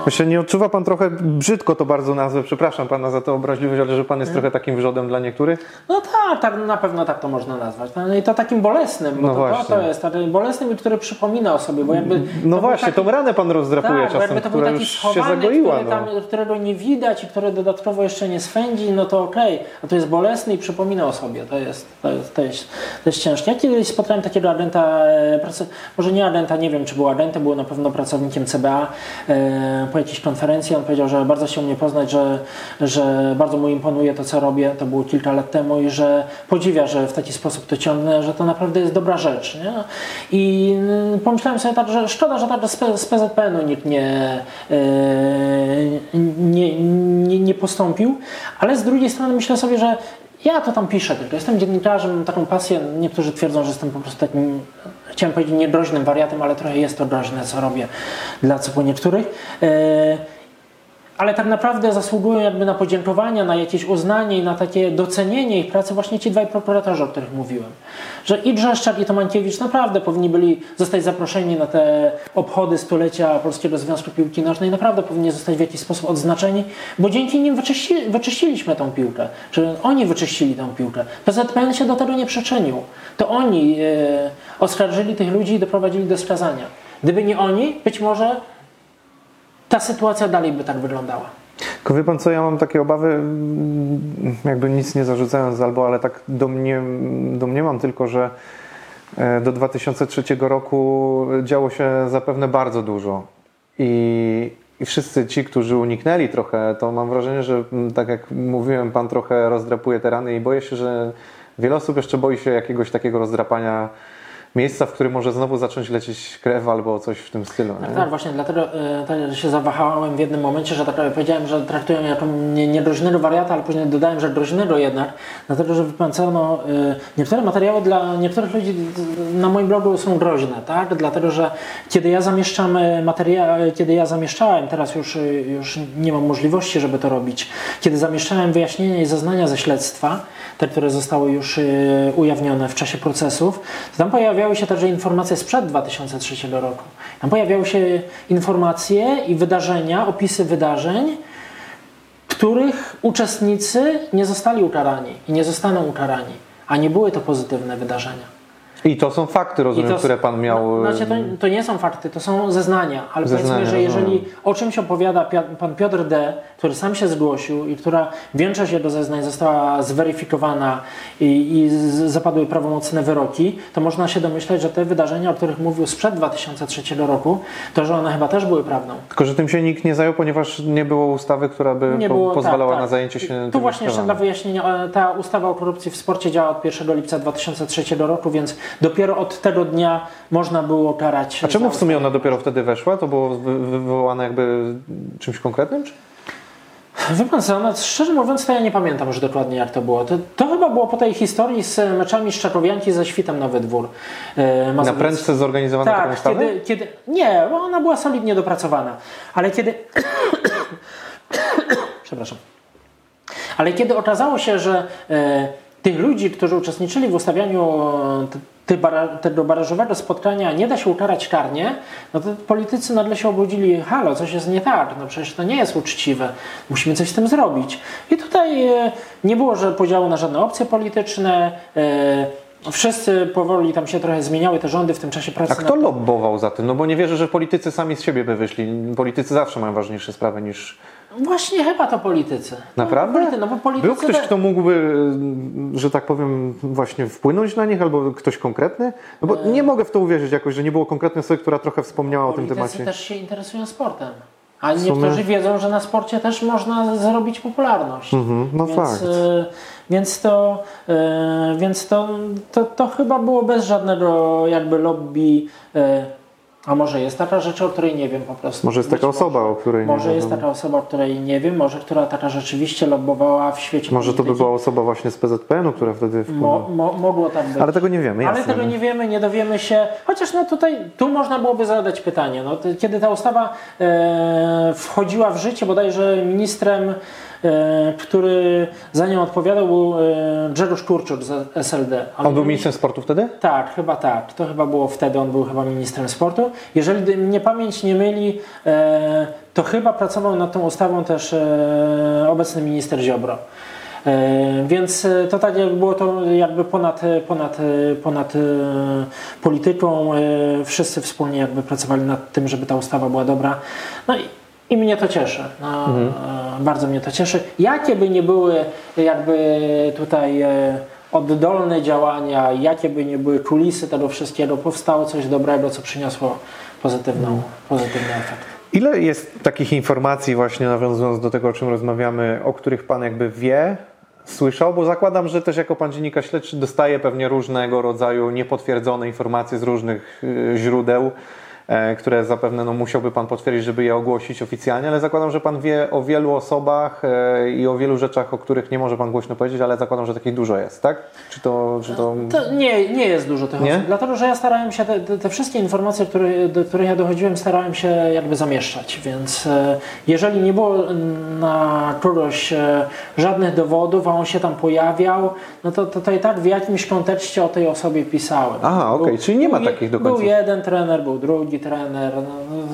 Myślę, nie odczuwa Pan trochę, brzydko to bardzo nazwę, przepraszam Pana za tę obraźliwość, ale że Pan jest trochę takim wrzodem dla niektórych? No tak, tak na pewno tak to można nazwać. No I to takim bolesnym, bo no to, właśnie. to, jest takim bolesnym i który przypomina o sobie, bo jakby... No właśnie, taki, tą ranę Pan rozdrapuje tak, czasem, to która już schowany, się zagoiła. Który no. którego nie widać i który dodatkowo jeszcze nie swędzi, no to okej, okay. a to jest bolesny i przypomina o sobie, to jest, to jest, to jest, to jest ciężkie. Ja kiedyś spotkałem takiego agenta, e, może nie agenta, nie wiem czy był agentem, był na pewno pracownikiem CBA, e, po jakiejś konferencji. On powiedział, że bardzo chciał mnie poznać, że, że bardzo mu imponuje to, co robię. To było kilka lat temu i że podziwia, że w taki sposób to ciągnę, że to naprawdę jest dobra rzecz. Nie? I mm, pomyślałem sobie tak, że szkoda, że tak z PZPN-u nikt nie, e, nie, nie, nie postąpił, ale z drugiej strony myślę sobie, że ja to tam piszę tylko. Jestem dziennikarzem, mam taką pasję. Niektórzy twierdzą, że jestem po prostu takim, chciałem powiedzieć, niegroźnym wariatem, ale trochę jest to groźne, co robię dla co niektórych. Yy, ale tak naprawdę zasługują jakby na podziękowania, na jakieś uznanie i na takie docenienie ich pracy właśnie ci dwaj prokuratorzy, o których mówiłem. Że i Brzeszczak i Tomankiewicz naprawdę powinni byli zostać zaproszeni na te obchody stulecia Polskiego Związku Piłki Nożnej, naprawdę powinni zostać w jakiś sposób odznaczeni, bo dzięki nim wyczyści, wyczyściliśmy tą piłkę, że oni wyczyścili tą piłkę. PZPN się do tego nie przyczynił. To oni e, oskarżyli tych ludzi i doprowadzili do skazania. Gdyby nie oni, być może ta sytuacja dalej by tak wyglądała. Tylko wie pan co, ja mam takie obawy, mm, jakby nic nie zarzucając albo, ale tak domniemam tylko, że e, do 2003 roku działo się zapewne bardzo dużo i, i wszyscy ci, którzy uniknęli trochę, to mam wrażenie, że mm, tak jak mówiłem, pan trochę rozdrapuje te rany i boję się, że wiele osób jeszcze boi się jakiegoś takiego rozdrapania miejsca, w którym może znowu zacząć lecieć krew albo coś w tym stylu. Tak, nie? tak, właśnie dlatego e, tak się zawahałem w jednym momencie, że tak powiedziałem, że traktuję jako nie, nie groźnego wariata, ale później dodałem, że groźnego jednak, dlatego że wypęcono e, niektóre materiały dla niektórych ludzi e, na moim blogu są groźne, tak? Dlatego, że kiedy ja zamieszczam materiały, kiedy ja zamieszczałem, teraz już, e, już nie mam możliwości, żeby to robić, kiedy zamieszczałem wyjaśnienia i zeznania ze śledztwa, te, które zostały już e, ujawnione w czasie procesów, to tam pojawiały się także informacje sprzed 2003 roku. Tam pojawiały się informacje i wydarzenia, opisy wydarzeń, których uczestnicy nie zostali ukarani i nie zostaną ukarani, a nie były to pozytywne wydarzenia. I to są fakty, rozumiem, to- które pan miał. No, znaczy to, to nie są fakty, to są zeznania, ale Zeznania, powiedzmy, że jeżeli rozumiem. o czymś opowiada pan Piotr D., który sam się zgłosił i która większość jego zeznań została zweryfikowana i, i zapadły prawomocne wyroki, to można się domyśleć, że te wydarzenia, o których mówił sprzed 2003 roku, to że one chyba też były prawdą. Tylko, że tym się nikt nie zajął, ponieważ nie było ustawy, która by po, było, pozwalała tak, tak. na zajęcie się Tu tymi właśnie jeszcze dla wyjaśnienia, e, ta ustawa o korupcji w sporcie działa od 1 lipca 2003 roku, więc dopiero od tego dnia można było karać. A czemu w sumie ona dopiero wtedy weszła? To było wy- wywołane jakby czymś konkretnym? Czy? Wie pan co, no, szczerze mówiąc to ja nie pamiętam już dokładnie jak to było. To, to chyba było po tej historii z meczami Szczakowianki ze Świtem Nowy Dwór. E, Na prędce zorganizowano taką Tak, kiedy, kiedy... Nie, bo ona była solidnie dopracowana. Ale kiedy... Przepraszam. Ale kiedy okazało się, że e, tych ludzi, którzy uczestniczyli w ustawianiu e, tego barażowego spotkania nie da się ukarać karnie, no to politycy nagle się obudzili, halo, coś jest nie tak, no przecież to nie jest uczciwe, musimy coś z tym zrobić. I tutaj e, nie było że podziału na żadne opcje polityczne, e, wszyscy powoli tam się trochę zmieniały te rządy w tym czasie pracy. A kto lobbował za tym? No bo nie wierzę, że politycy sami z siebie by wyszli. Politycy zawsze mają ważniejsze sprawy niż... Właśnie chyba to politycy. Naprawdę? Politycy, no bo politycy Był ktoś, kto mógłby, y, że tak powiem, właśnie wpłynąć na nich, albo ktoś konkretny? No bo nie mogę w to uwierzyć jakoś, że nie było konkretnej osoby, która trochę wspomniała o tym temacie. też się interesują sportem. A sumie- niektórzy wiedzą, że na sporcie też można zrobić popularność. Mhm, no więc, fakt. e, więc, to, e, więc to, to, to chyba było bez żadnego jakby lobby. e, a może jest taka rzecz, o której nie wiem po prostu. Może jest Być taka osoba, o której nie Może jest taka osoba, o której nie wiem, może która taka rzeczywiście lobbowała w świecie Może to by była osoba właśnie z PZPN-u, która wtedy Mo, wpłynęła. mo, mogło tak być. Ale tego nie wiemy, Ale jasne. tego nie wiemy, nie dowiemy się. Chociaż no tutaj, tu można byłoby zadać pytanie. No, kiedy ta ustawa e, wchodziła w życie, bodajże ministrem, który za nią odpowiadał, był e, Grzegorz Kurczuk z SLD. Ale On był ministrem sportu wtedy? Tak, chyba tak. To chyba było wtedy, on był chyba ministrem sportu. Jeżeli mnie pamięć nie myli, e, to chyba pracował nad tą ustawą też e, obecny minister Ziobro. E, Więc e, to tak jakby było to jakby ponad, e, ponad, e, ponad e, polityką. e, Wszyscy wspólnie jakby pracowali nad tym, żeby ta ustawa była dobra. No i, i mnie to cieszy. No, e, Bardzo mnie to cieszy. Jakie by nie były jakby tutaj e, oddolne działania, jakie by nie były kulisy tego wszystkiego, powstało coś dobrego, co przyniosło pozytywną, pozytywny efekt. Ile jest takich informacji, właśnie nawiązując do tego, o czym rozmawiamy, o których Pan jakby wie, słyszał? Bo zakładam, że też jako Pan dziennikarz śledczy dostaje pewnie różnego rodzaju niepotwierdzone informacje z różnych y, źródeł, które zapewne no, musiałby Pan potwierdzić, żeby je ogłosić oficjalnie, ale zakładam, że Pan wie o wielu osobach e, i o wielu rzeczach, o których nie może Pan głośno powiedzieć, ale zakładam, że takich dużo jest, tak? Czy to... Czy to... To nie, nie jest dużo tych Nie? osób, dlatego że ja starałem się, te, te, wszystkie informacje, które, do których ja dochodziłem, starałem się jakby zamieszczać, więc e, jeżeli nie było na kogoś e, żadnych dowodów, a on się tam pojawiał, no to, to, to i tak w jakimś kontekście o tej osobie pisałem. Aha, okej, Był- czyli nie ma był takich do Był końca. jeden trener, był drugi trener,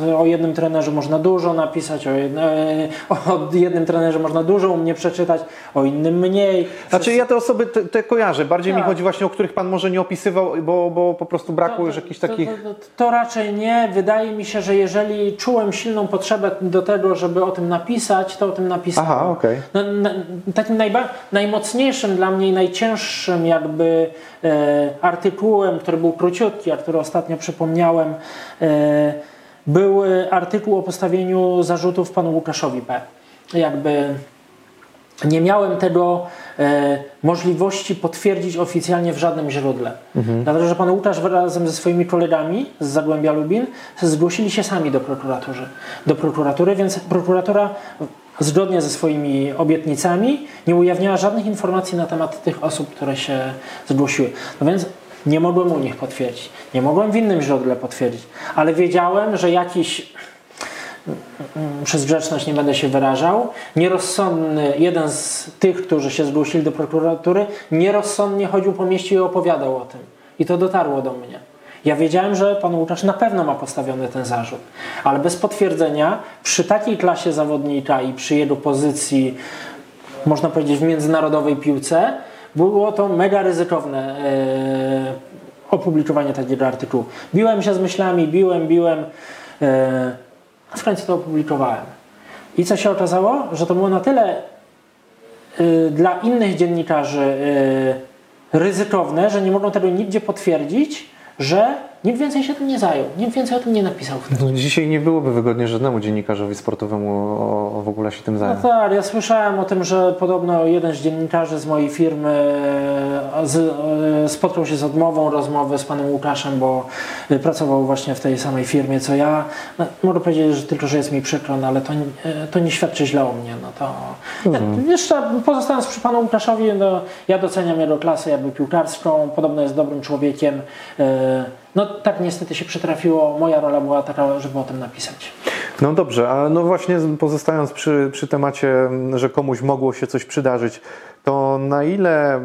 no, o jednym trenerze można dużo napisać, o, jedno, e, o jednym trenerze można dużo u mnie przeczytać, o innym mniej. Znaczy ja te osoby te, te kojarzę, bardziej mi Tak. chodzi właśnie o których Pan może nie opisywał, bo, bo po prostu brakło już jakichś takich... To, to, to raczej nie. Wydaje mi się, że jeżeli czułem silną potrzebę do tego, żeby o tym napisać, to o tym napisałem. Aha, okej. No, na, takim najba, najmocniejszym dla mnie i najcięższym jakby artykułem, który był króciutki, a który ostatnio przypomniałem, e, był e, artykuł o postawieniu zarzutów panu Łukaszowi P. Jakby nie miałem tego e, możliwości potwierdzić oficjalnie w żadnym źródle. Mhm. Dlatego, że pan Łukasz razem ze swoimi kolegami z Zagłębia Lubin zgłosili się sami do prokuratury, do prokuratury więc prokuratura zgodnie ze swoimi obietnicami nie ujawniała żadnych informacji na temat tych osób, które się zgłosiły. No więc nie mogłem u nich potwierdzić. Nie mogłem w innym źródle potwierdzić, ale wiedziałem, że jakiś przez grzeczność nie będę się wyrażał, nierozsądny, jeden z tych, którzy się zgłosili do prokuratury, nierozsądnie chodził po mieście i opowiadał o tym. I to dotarło do mnie. Ja wiedziałem, że pan Łukasz na pewno ma postawiony ten zarzut, ale bez potwierdzenia przy takiej klasie zawodnika i przy jego pozycji, można powiedzieć, w międzynarodowej piłce, było to mega ryzykowne e, opublikowanie takiego artykułu. Biłem się z myślami, biłem, biłem. E, a w końcu to opublikowałem. I co się okazało? Że to było na tyle y, dla innych dziennikarzy ryzykowne, że nie mogą tego nigdzie potwierdzić, że Nikt więcej się tym nie zajął, nikt więcej o tym nie napisał. No, dzisiaj nie byłoby wygodnie żadnemu dziennikarzowi sportowemu o, o w ogóle się tym zająć. No tak, ja słyszałem o tym, że podobno jeden z dziennikarzy z mojej firmy e, z, e, spotkał się z odmową rozmowy z panem Łukaszem, bo pracował właśnie w tej samej firmie co ja. No, mogę powiedzieć, że tylko, że jest mi przykro, no, ale to, e, to nie świadczy źle o mnie. No to, mhm. ja, jeszcze pozostając przy panu Łukaszowi, no, ja doceniam jego klasę jakby piłkarską, podobno jest dobrym człowiekiem. No tak niestety się przytrafiło. Moja rola była taka, żeby o tym napisać. No dobrze, a no właśnie pozostając przy, przy temacie, że komuś mogło się coś przydarzyć, to na ile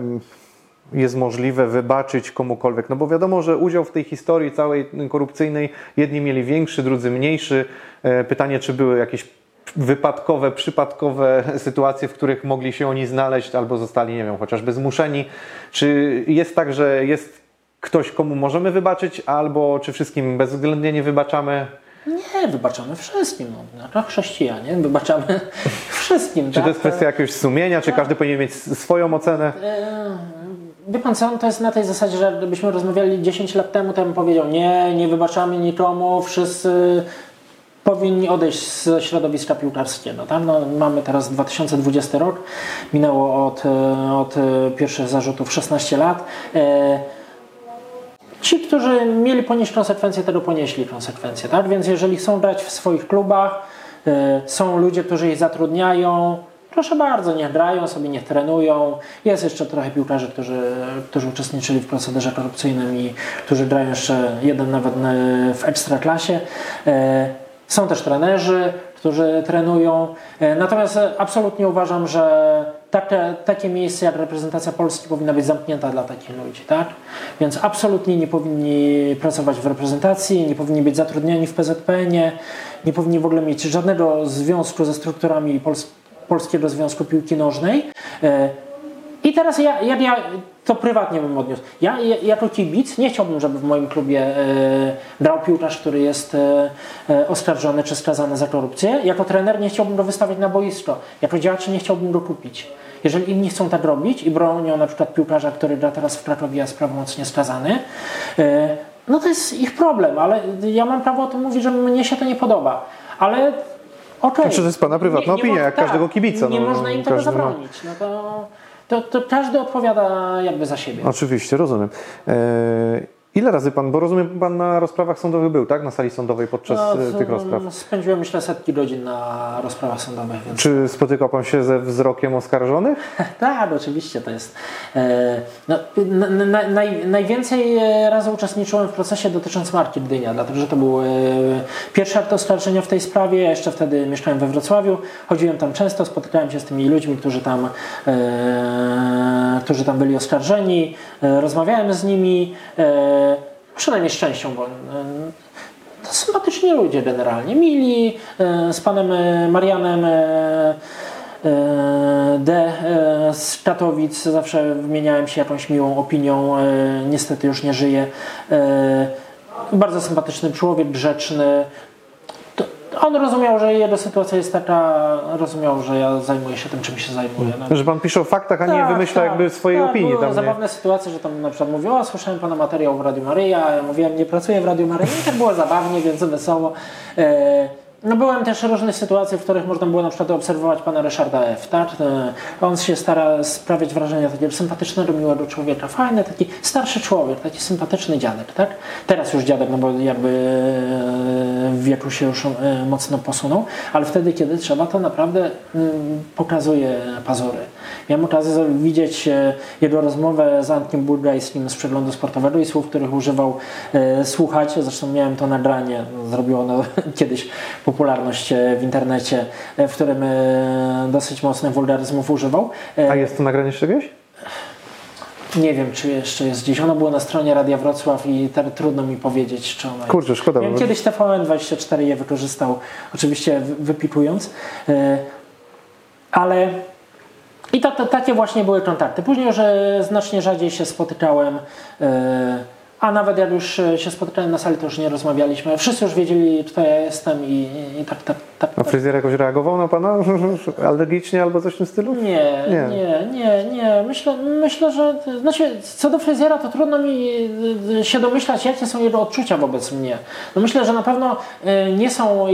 jest możliwe wybaczyć komukolwiek? No bo wiadomo, że udział w tej historii całej korupcyjnej jedni mieli większy, drudzy mniejszy. E, pytanie, czy były jakieś wypadkowe, przypadkowe sytuacje, w których mogli się oni znaleźć albo zostali, nie wiem, chociażby zmuszeni. Czy jest tak, że jest ktoś, komu możemy wybaczyć, albo czy wszystkim bezwzględnie nie wybaczamy? Nie, wybaczamy wszystkim. No, no chrześcijanie, wybaczamy wszystkim. czy tak? to jest kwestia jakiegoś sumienia, czy tak. każdy powinien mieć swoją ocenę? E, wie pan co, to jest na tej zasadzie, że gdybyśmy rozmawiali 10 lat temu, to bym powiedział nie, nie wybaczamy nikomu, wszyscy powinni odejść ze środowiska piłkarskiego. Tam no, mamy teraz 2020 rok, minęło od, e, od pierwszych zarzutów 16 lat. E, Ci, którzy mieli ponieść konsekwencje, tego ponieśli konsekwencje, tak? Więc jeżeli chcą grać w swoich klubach, y, są ludzie, którzy ich zatrudniają, proszę bardzo, niech grają sobie, niech trenują. Jest jeszcze trochę piłkarzy, którzy, którzy uczestniczyli w procederze korupcyjnym i którzy grają jeszcze jeden nawet w ekstraklasie. Y, są też trenerzy, którzy trenują. Y, natomiast absolutnie uważam, że takie, takie miejsce jak reprezentacja Polski powinna być zamknięta dla takich ludzi, tak? Więc absolutnie nie powinni pracować w reprezentacji, nie powinni być zatrudniani w PZP, nie, powinni w ogóle mieć żadnego związku ze strukturami Pols Polskiego Związku Piłki Nożnej. E, I teraz ja, ja, ja to prywatnie bym odniósł. Ja, ja jako kibic nie chciałbym, żeby w moim klubie e, grał piłkarz, który jest e, e, oskarżony czy skazany za korupcję. Jako trener nie chciałbym go wystawić na boisko. Jako działacz nie chciałbym go kupić. Jeżeli inni chcą tak robić i bronią na przykład piłkarza, który teraz w Krakowie, jest prawomocnie skazany, e, no to jest ich problem, ale ja mam prawo o tym mówić, że mnie się to nie podoba. Ale Okay. Znaczy, to jest Pana prywatna nie, nie opinia, jak tak, każdego kibica. Nie no, można im tego zabronić. No to, to, to, każdy odpowiada jakby za siebie. Oczywiście, rozumiem. E, Ile razy pan, bo rozumiem, pan na rozprawach sądowych był, tak? Na sali sądowej podczas no, tych rozpraw? Spędziłem myślę setki godzin na rozprawach sądowych. Więc... Czy spotykał pan się ze wzrokiem oskarżonych? tak, oczywiście to jest. E, no, na, na, naj, najwięcej e, razy uczestniczyłem w procesie dotyczącym Marki Gdynia, dlatego że to był e, pierwszy akt oskarżenia w tej sprawie. Ja jeszcze wtedy mieszkałem we Wrocławiu. Chodziłem tam często, spotykałem się z tymi ludźmi, którzy tam, którzy tam byli oskarżeni. rozmawiałem z nimi przynajmniej z częścią, bo e, to sympatyczni ludzie generalnie, mili, e, z panem e, Marianem D z Katowic zawsze wymieniałem się jakąś miłą opinią, niestety już nie żyje. Bardzo sympatyczny człowiek, grzeczny, on rozumiał, że jego sytuacja jest taka, rozumiał, że ja zajmuję się tym, czym się zajmuję. No. Że pan pisze o faktach, a nie tak, wymyśla tak, jakby swojej tak, opinii. Były zabawne sytuacje, że tam na przykład mówił, o słyszałem pana materiał w Radiu Maryja, ja mówiłem, nie pracuję w Radiu Maryja, i tak było zabawnie, więc wesoło. E, No byłem też różne sytuacje, w których można było na przykład obserwować pana Ryszarda F. Tak? E, On się stara sprawiać wrażenie takiego sympatycznego, miłego człowieka, fajny, taki starszy człowiek, taki sympatyczny dziadek. Tak? Teraz już dziadek, no bo jakby e, w wieku się już e, mocno posunął, ale wtedy, kiedy trzeba, to naprawdę mm, pokazuje pazury. Miałem okazję widzieć e, jego rozmowę z Antkiem Burgajskim z przeglądu sportowego i słów, których używał e, słuchać. Zresztą miałem to nagranie, zrobiło ono kiedyś popularność e, w internecie, w którym dosyć mocnych wulgaryzmów używał. A jest to nagranie z czegoś? Nie wiem, czy jeszcze jest gdzieś. Ono było na stronie Radia Wrocław i ter, trudno mi powiedzieć, czy ono jest. Kurczę, szkoda. Wiem, kiedyś TVN24 je wykorzystał, oczywiście wy- wypikując, ale i to, to, takie właśnie były kontakty. Później już e, znacznie rzadziej się spotykałem, e, a nawet jak już e, się spotykałem na sali, to już nie rozmawialiśmy. Wszyscy już wiedzieli, kto ja jestem i, i, tak, tak, tak, A tak. fryzjer jakoś reagował na pana alergicznie albo coś w tym stylu? Nie, Nie. nie, nie, nie, Myślę, myślę, że. Znaczy, co do fryzjera, to trudno mi y, się domyślać, jakie są jego odczucia wobec mnie. No myślę, że na pewno y, nie są,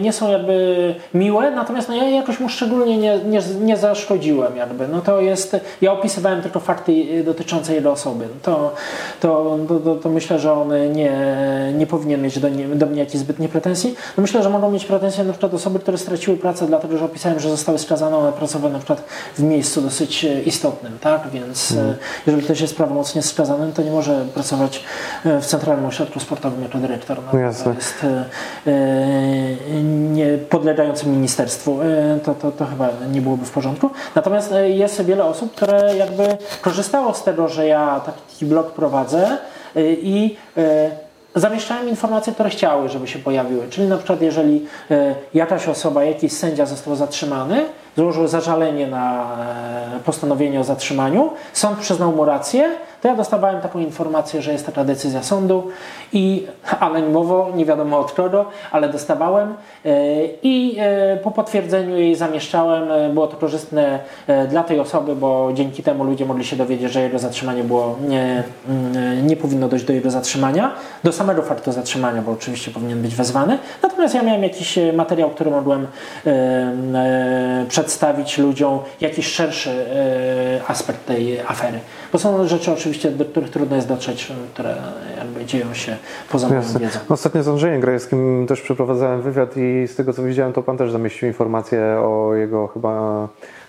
nie są jakby miłe, natomiast no ja jakoś mu szczególnie nie, nie, nie zaszkodziłem, jakby. No to jest. Ja opisywałem tylko fakty dotyczące jego osoby. To, to, to, to, to myślę, że on nie, nie powinien mieć do, nie, do mnie jakichś zbytnie pretensji. No myślę, że mogą mieć pretensje na przykład osoby, które straciły pracę, dlatego że opisałem, że zostały skazane, one pracowały na przykład w miejscu dosyć e, istotnym, tak? Więc e, jeżeli ktoś jest prawomocnie skazany, to nie może pracować e, w Centralnym Ośrodku Sportowym jako dyrektor. No, Jasne. To jest e, nie podlegający ministerstwu. To, to, to chyba nie byłoby w porządku. Natomiast jest wiele osób, które jakby korzystało z tego, że ja taki blog prowadzę i e, zamieszczałem informacje, które chciały, żeby się pojawiły. Czyli na przykład jeżeli e, jakaś osoba, jakiś sędzia został zatrzymany, złożył zażalenie na e, postanowienie o zatrzymaniu, sąd przyznał mu rację, to ja dostawałem taką informację, że jest taka decyzja sądu i anonimowo, nie wiadomo od kogo, ale dostawałem e, i e, po potwierdzeniu jej zamieszczałem. Było to korzystne dla tej osoby, bo dzięki temu ludzie mogli się dowiedzieć, że jego zatrzymanie było nie, mm, nie powinno dojść do jego zatrzymania, do samego faktu zatrzymania, bo oczywiście powinien być wezwany. Natomiast ja miałem jakiś materiał, który mogłem e, przedstawić ludziom, jakiś szerszy e, aspekt tej afery. Bo są rzeczy oczywiście, do których trudno jest dotrzeć, które jakby dzieją się poza moją wiedzą. Ostatnio z Andrzejem Grajewskim też przeprowadzałem wywiad i z tego co widziałem, to pan też zamieścił informację o jego chyba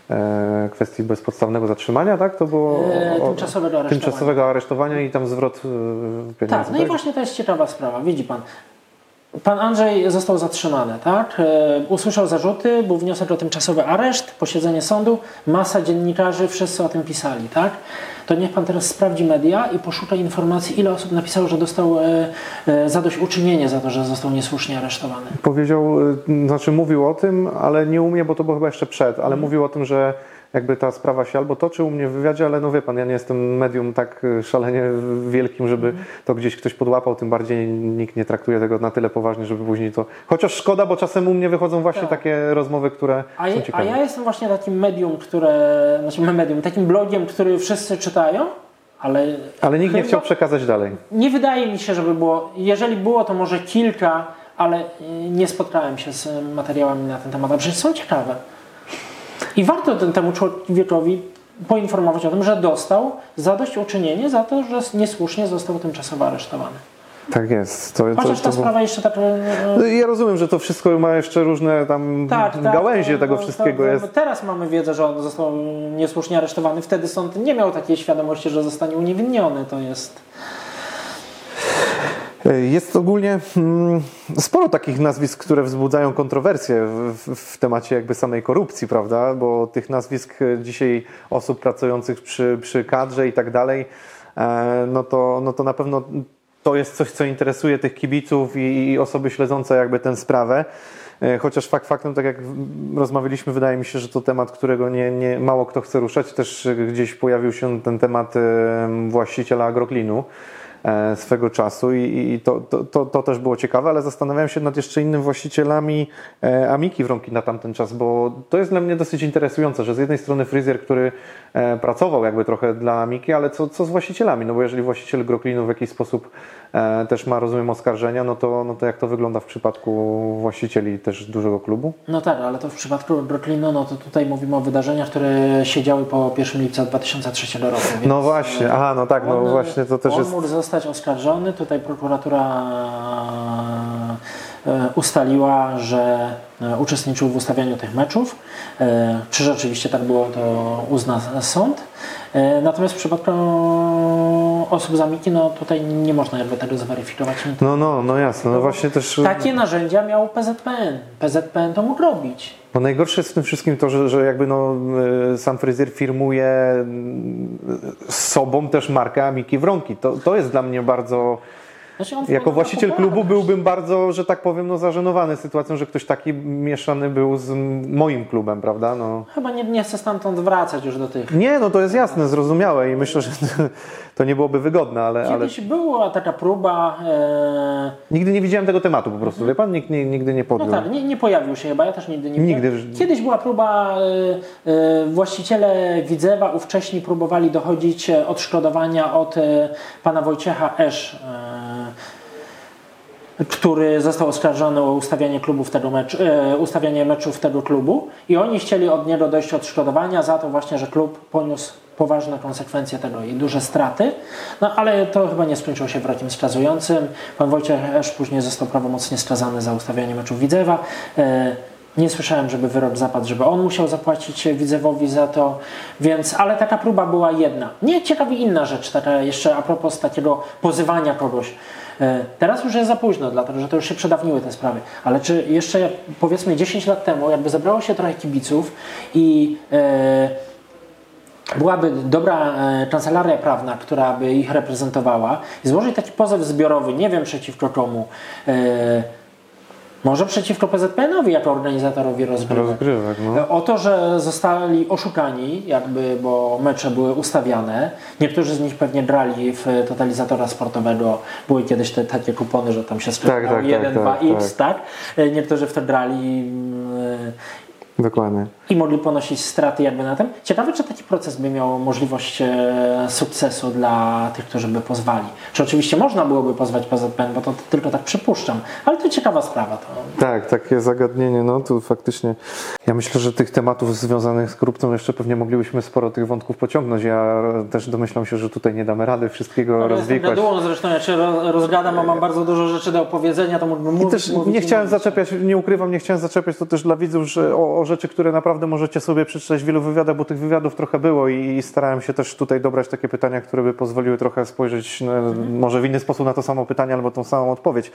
e, kwestii bezpodstawnego zatrzymania, tak? To było E, o- tymczasowego aresztowania. tymczasowego aresztowania i tam zwrot e, pieniędzy. Tak, no i właśnie to jest ciekawa sprawa. Widzi pan. Pan Andrzej został zatrzymany, tak? E, usłyszał zarzuty, był wniosek o tymczasowy areszt, posiedzenie sądu, masa dziennikarzy, wszyscy o tym pisali, tak? To niech pan teraz sprawdzi media i poszuka informacji, ile osób napisało, że dostał e, e, zadośćuczynienie za to, że został niesłusznie aresztowany. Powiedział, znaczy mówił o tym, ale nie umie, bo to było chyba jeszcze przed, ale Mhm. mówił o tym, że jakby ta sprawa się albo toczy u mnie w wywiadzie, ale no wie pan, ja nie jestem medium tak y, szalenie wielkim, żeby Mhm. to gdzieś ktoś podłapał, tym bardziej nikt nie traktuje tego na tyle poważnie, żeby później to... Chociaż szkoda, bo czasem u mnie wychodzą właśnie Tak. takie rozmowy, które A, są ja- a ciekawe. ja jestem właśnie takim medium, które, znaczy medium, takim blogiem, który wszyscy czytają, ale Ale nikt nie chciał przekazać dalej. Nie wydaje mi się, żeby było. Jeżeli było, to może kilka, ale y, nie spotkałem się z materiałami na ten temat. A przecież są ciekawe. I warto ten, temu człowiekowi poinformować o tym, że dostał zadośćuczynienie za to, że niesłusznie został tymczasowo aresztowany. Tak jest. To, to, Chociaż ta to było- sprawa jeszcze tak. y, No i Ja rozumiem, że to wszystko ma jeszcze różne tam Tak, tak, gałęzie to- tego to- wszystkiego jest. Teraz mamy wiedzę, że on został niesłusznie aresztowany. Wtedy sąd nie miał takiej świadomości, że zostanie uniewinniony. To jest. Jest ogólnie mm, sporo takich nazwisk, które wzbudzają kontrowersje w, w, temacie jakby samej korupcji, prawda? Bo tych nazwisk e, dzisiaj osób pracujących przy, przy kadrze i tak dalej, e, no to, no to na pewno to jest coś, co interesuje tych kibiców i, i osoby śledzące jakby tę sprawę. E, Chociaż fakt faktem, tak jak rozmawialiśmy, wydaje mi się, że to temat, którego nie, nie mało kto chce ruszać. Też e, gdzieś pojawił się ten temat e, właściciela agroklinu. E, swego czasu i, i to, to, to, to też było ciekawe, ale zastanawiałem się nad jeszcze innymi właścicielami e, Amiki Wronki na tamten czas, bo to jest dla mnie dosyć interesujące, że z jednej strony fryzjer, który e, pracował jakby trochę dla Amiki, ale co, co z właścicielami? No bo jeżeli właściciel Groklinu w jakiś sposób też ma, rozumiem, oskarżenia, no to, no to jak to wygląda w przypadku właścicieli też dużego klubu? No tak, ale to w przypadku Brooklynu, no to tutaj mówimy o wydarzeniach, które się działy po 1 lipca 2003 roku. No właśnie, aha, no tak, no właśnie to też jest... mógł zostać oskarżony. Tutaj prokuratura e, ustaliła, że e, uczestniczył w ustawianiu tych meczów. E, Czy rzeczywiście tak było, to uzna sąd. Natomiast w przypadku osób z Amiki, no tutaj nie można jakby tego zweryfikować. No, no, no jasne, no właśnie też... Takie narzędzia miał PZPN. PZPN to mógł robić. No najgorsze jest w tym wszystkim to, że, że jakby no, y, sam fryzjer firmuje z sobą też markę Amiki Wronki. To, to jest dla mnie bardzo... Znaczy Jako właściciel klubu byłbym bardzo, że tak powiem, no, zażenowany sytuacją, że ktoś taki mieszany był z moim klubem, prawda? No. Chyba nie, nie chcę stamtąd wracać już do tych. Nie, no to jest jasne, zrozumiałe i myślę, że to nie byłoby wygodne, ale, ale Kiedyś była taka próba. E, nigdy nie widziałem tego tematu po prostu, wie pan? Nikt nie, nigdy nie no podjął. tak, nie, nie pojawił się chyba, ja też nigdy nie Nigdy. Kiedyś była próba, e, e, właściciele Widzewa ówcześni próbowali dochodzić e, odszkodowania od e, pana Wojciecha Esz. Który został oskarżony o ustawianie klubów tego meczu, e, ustawianie meczów tego klubu i oni chcieli od niego dojść odszkodowania za to właśnie, że klub poniósł poważne konsekwencje tego i duże straty, no ale to chyba nie skończyło się wyrokiem skazującym. Pan Wojciech Esz później został prawomocnie skazany za ustawianie meczów Widzewa. E, nie słyszałem, żeby wyrok zapadł, żeby on musiał zapłacić Widzewowi za to, więc, ale taka próba była jedna. Nie ciekawi inna rzecz, taka jeszcze a propos takiego pozywania kogoś. E, Teraz już jest za późno, dlatego że to już się przedawniły te sprawy. Ale czy jeszcze powiedzmy 10 lat temu, jakby zebrało się trochę kibiców i e, byłaby dobra e, kancelaria prawna, która by ich reprezentowała i złożyć taki pozew zbiorowy, nie wiem przeciwko komu, może przeciwko PZPN-owi jako organizatorowi rozgrywek. Rozgrywek, no. O to, że zostali oszukani, jakby, bo mecze były ustawiane. Niektórzy z nich pewnie brali w totalizatora sportowego. Były kiedyś te takie kupony, że tam się sprzedawał tak, tak, 1, tak, 2x, tak. E, Niektórzy w to brali mm, Dokładnie. I mogli ponosić straty jakby na tym. Ciekawe, czy taki proces by miał możliwość e, sukcesu dla tych, którzy by pozwali. Czy oczywiście można byłoby pozwać PZPN, bo to tylko tak przypuszczam, ale to ciekawa sprawa. To Tak, takie zagadnienie, no tu faktycznie. Ja myślę, że tych tematów związanych z korupcją jeszcze pewnie moglibyśmy sporo tych wątków pociągnąć. Ja też domyślam się, że tutaj nie damy rady wszystkiego No, rozwikłać. gadułą zresztą, jak się ro- rozgadam, a mam bardzo dużo rzeczy do opowiedzenia, to mógłbym I mówić, też mówić nie i chciałem mówić. zaczepiać, nie ukrywam, nie chciałem zaczepiać to też dla widzów że o, o rzeczy, które naprawdę możecie sobie przeczytać wielu wywiadach, bo tych wywiadów trochę było i, starałem się też tutaj dobrać takie pytania, które by pozwoliły trochę spojrzeć może w inny sposób na to samo pytanie albo tą samą odpowiedź.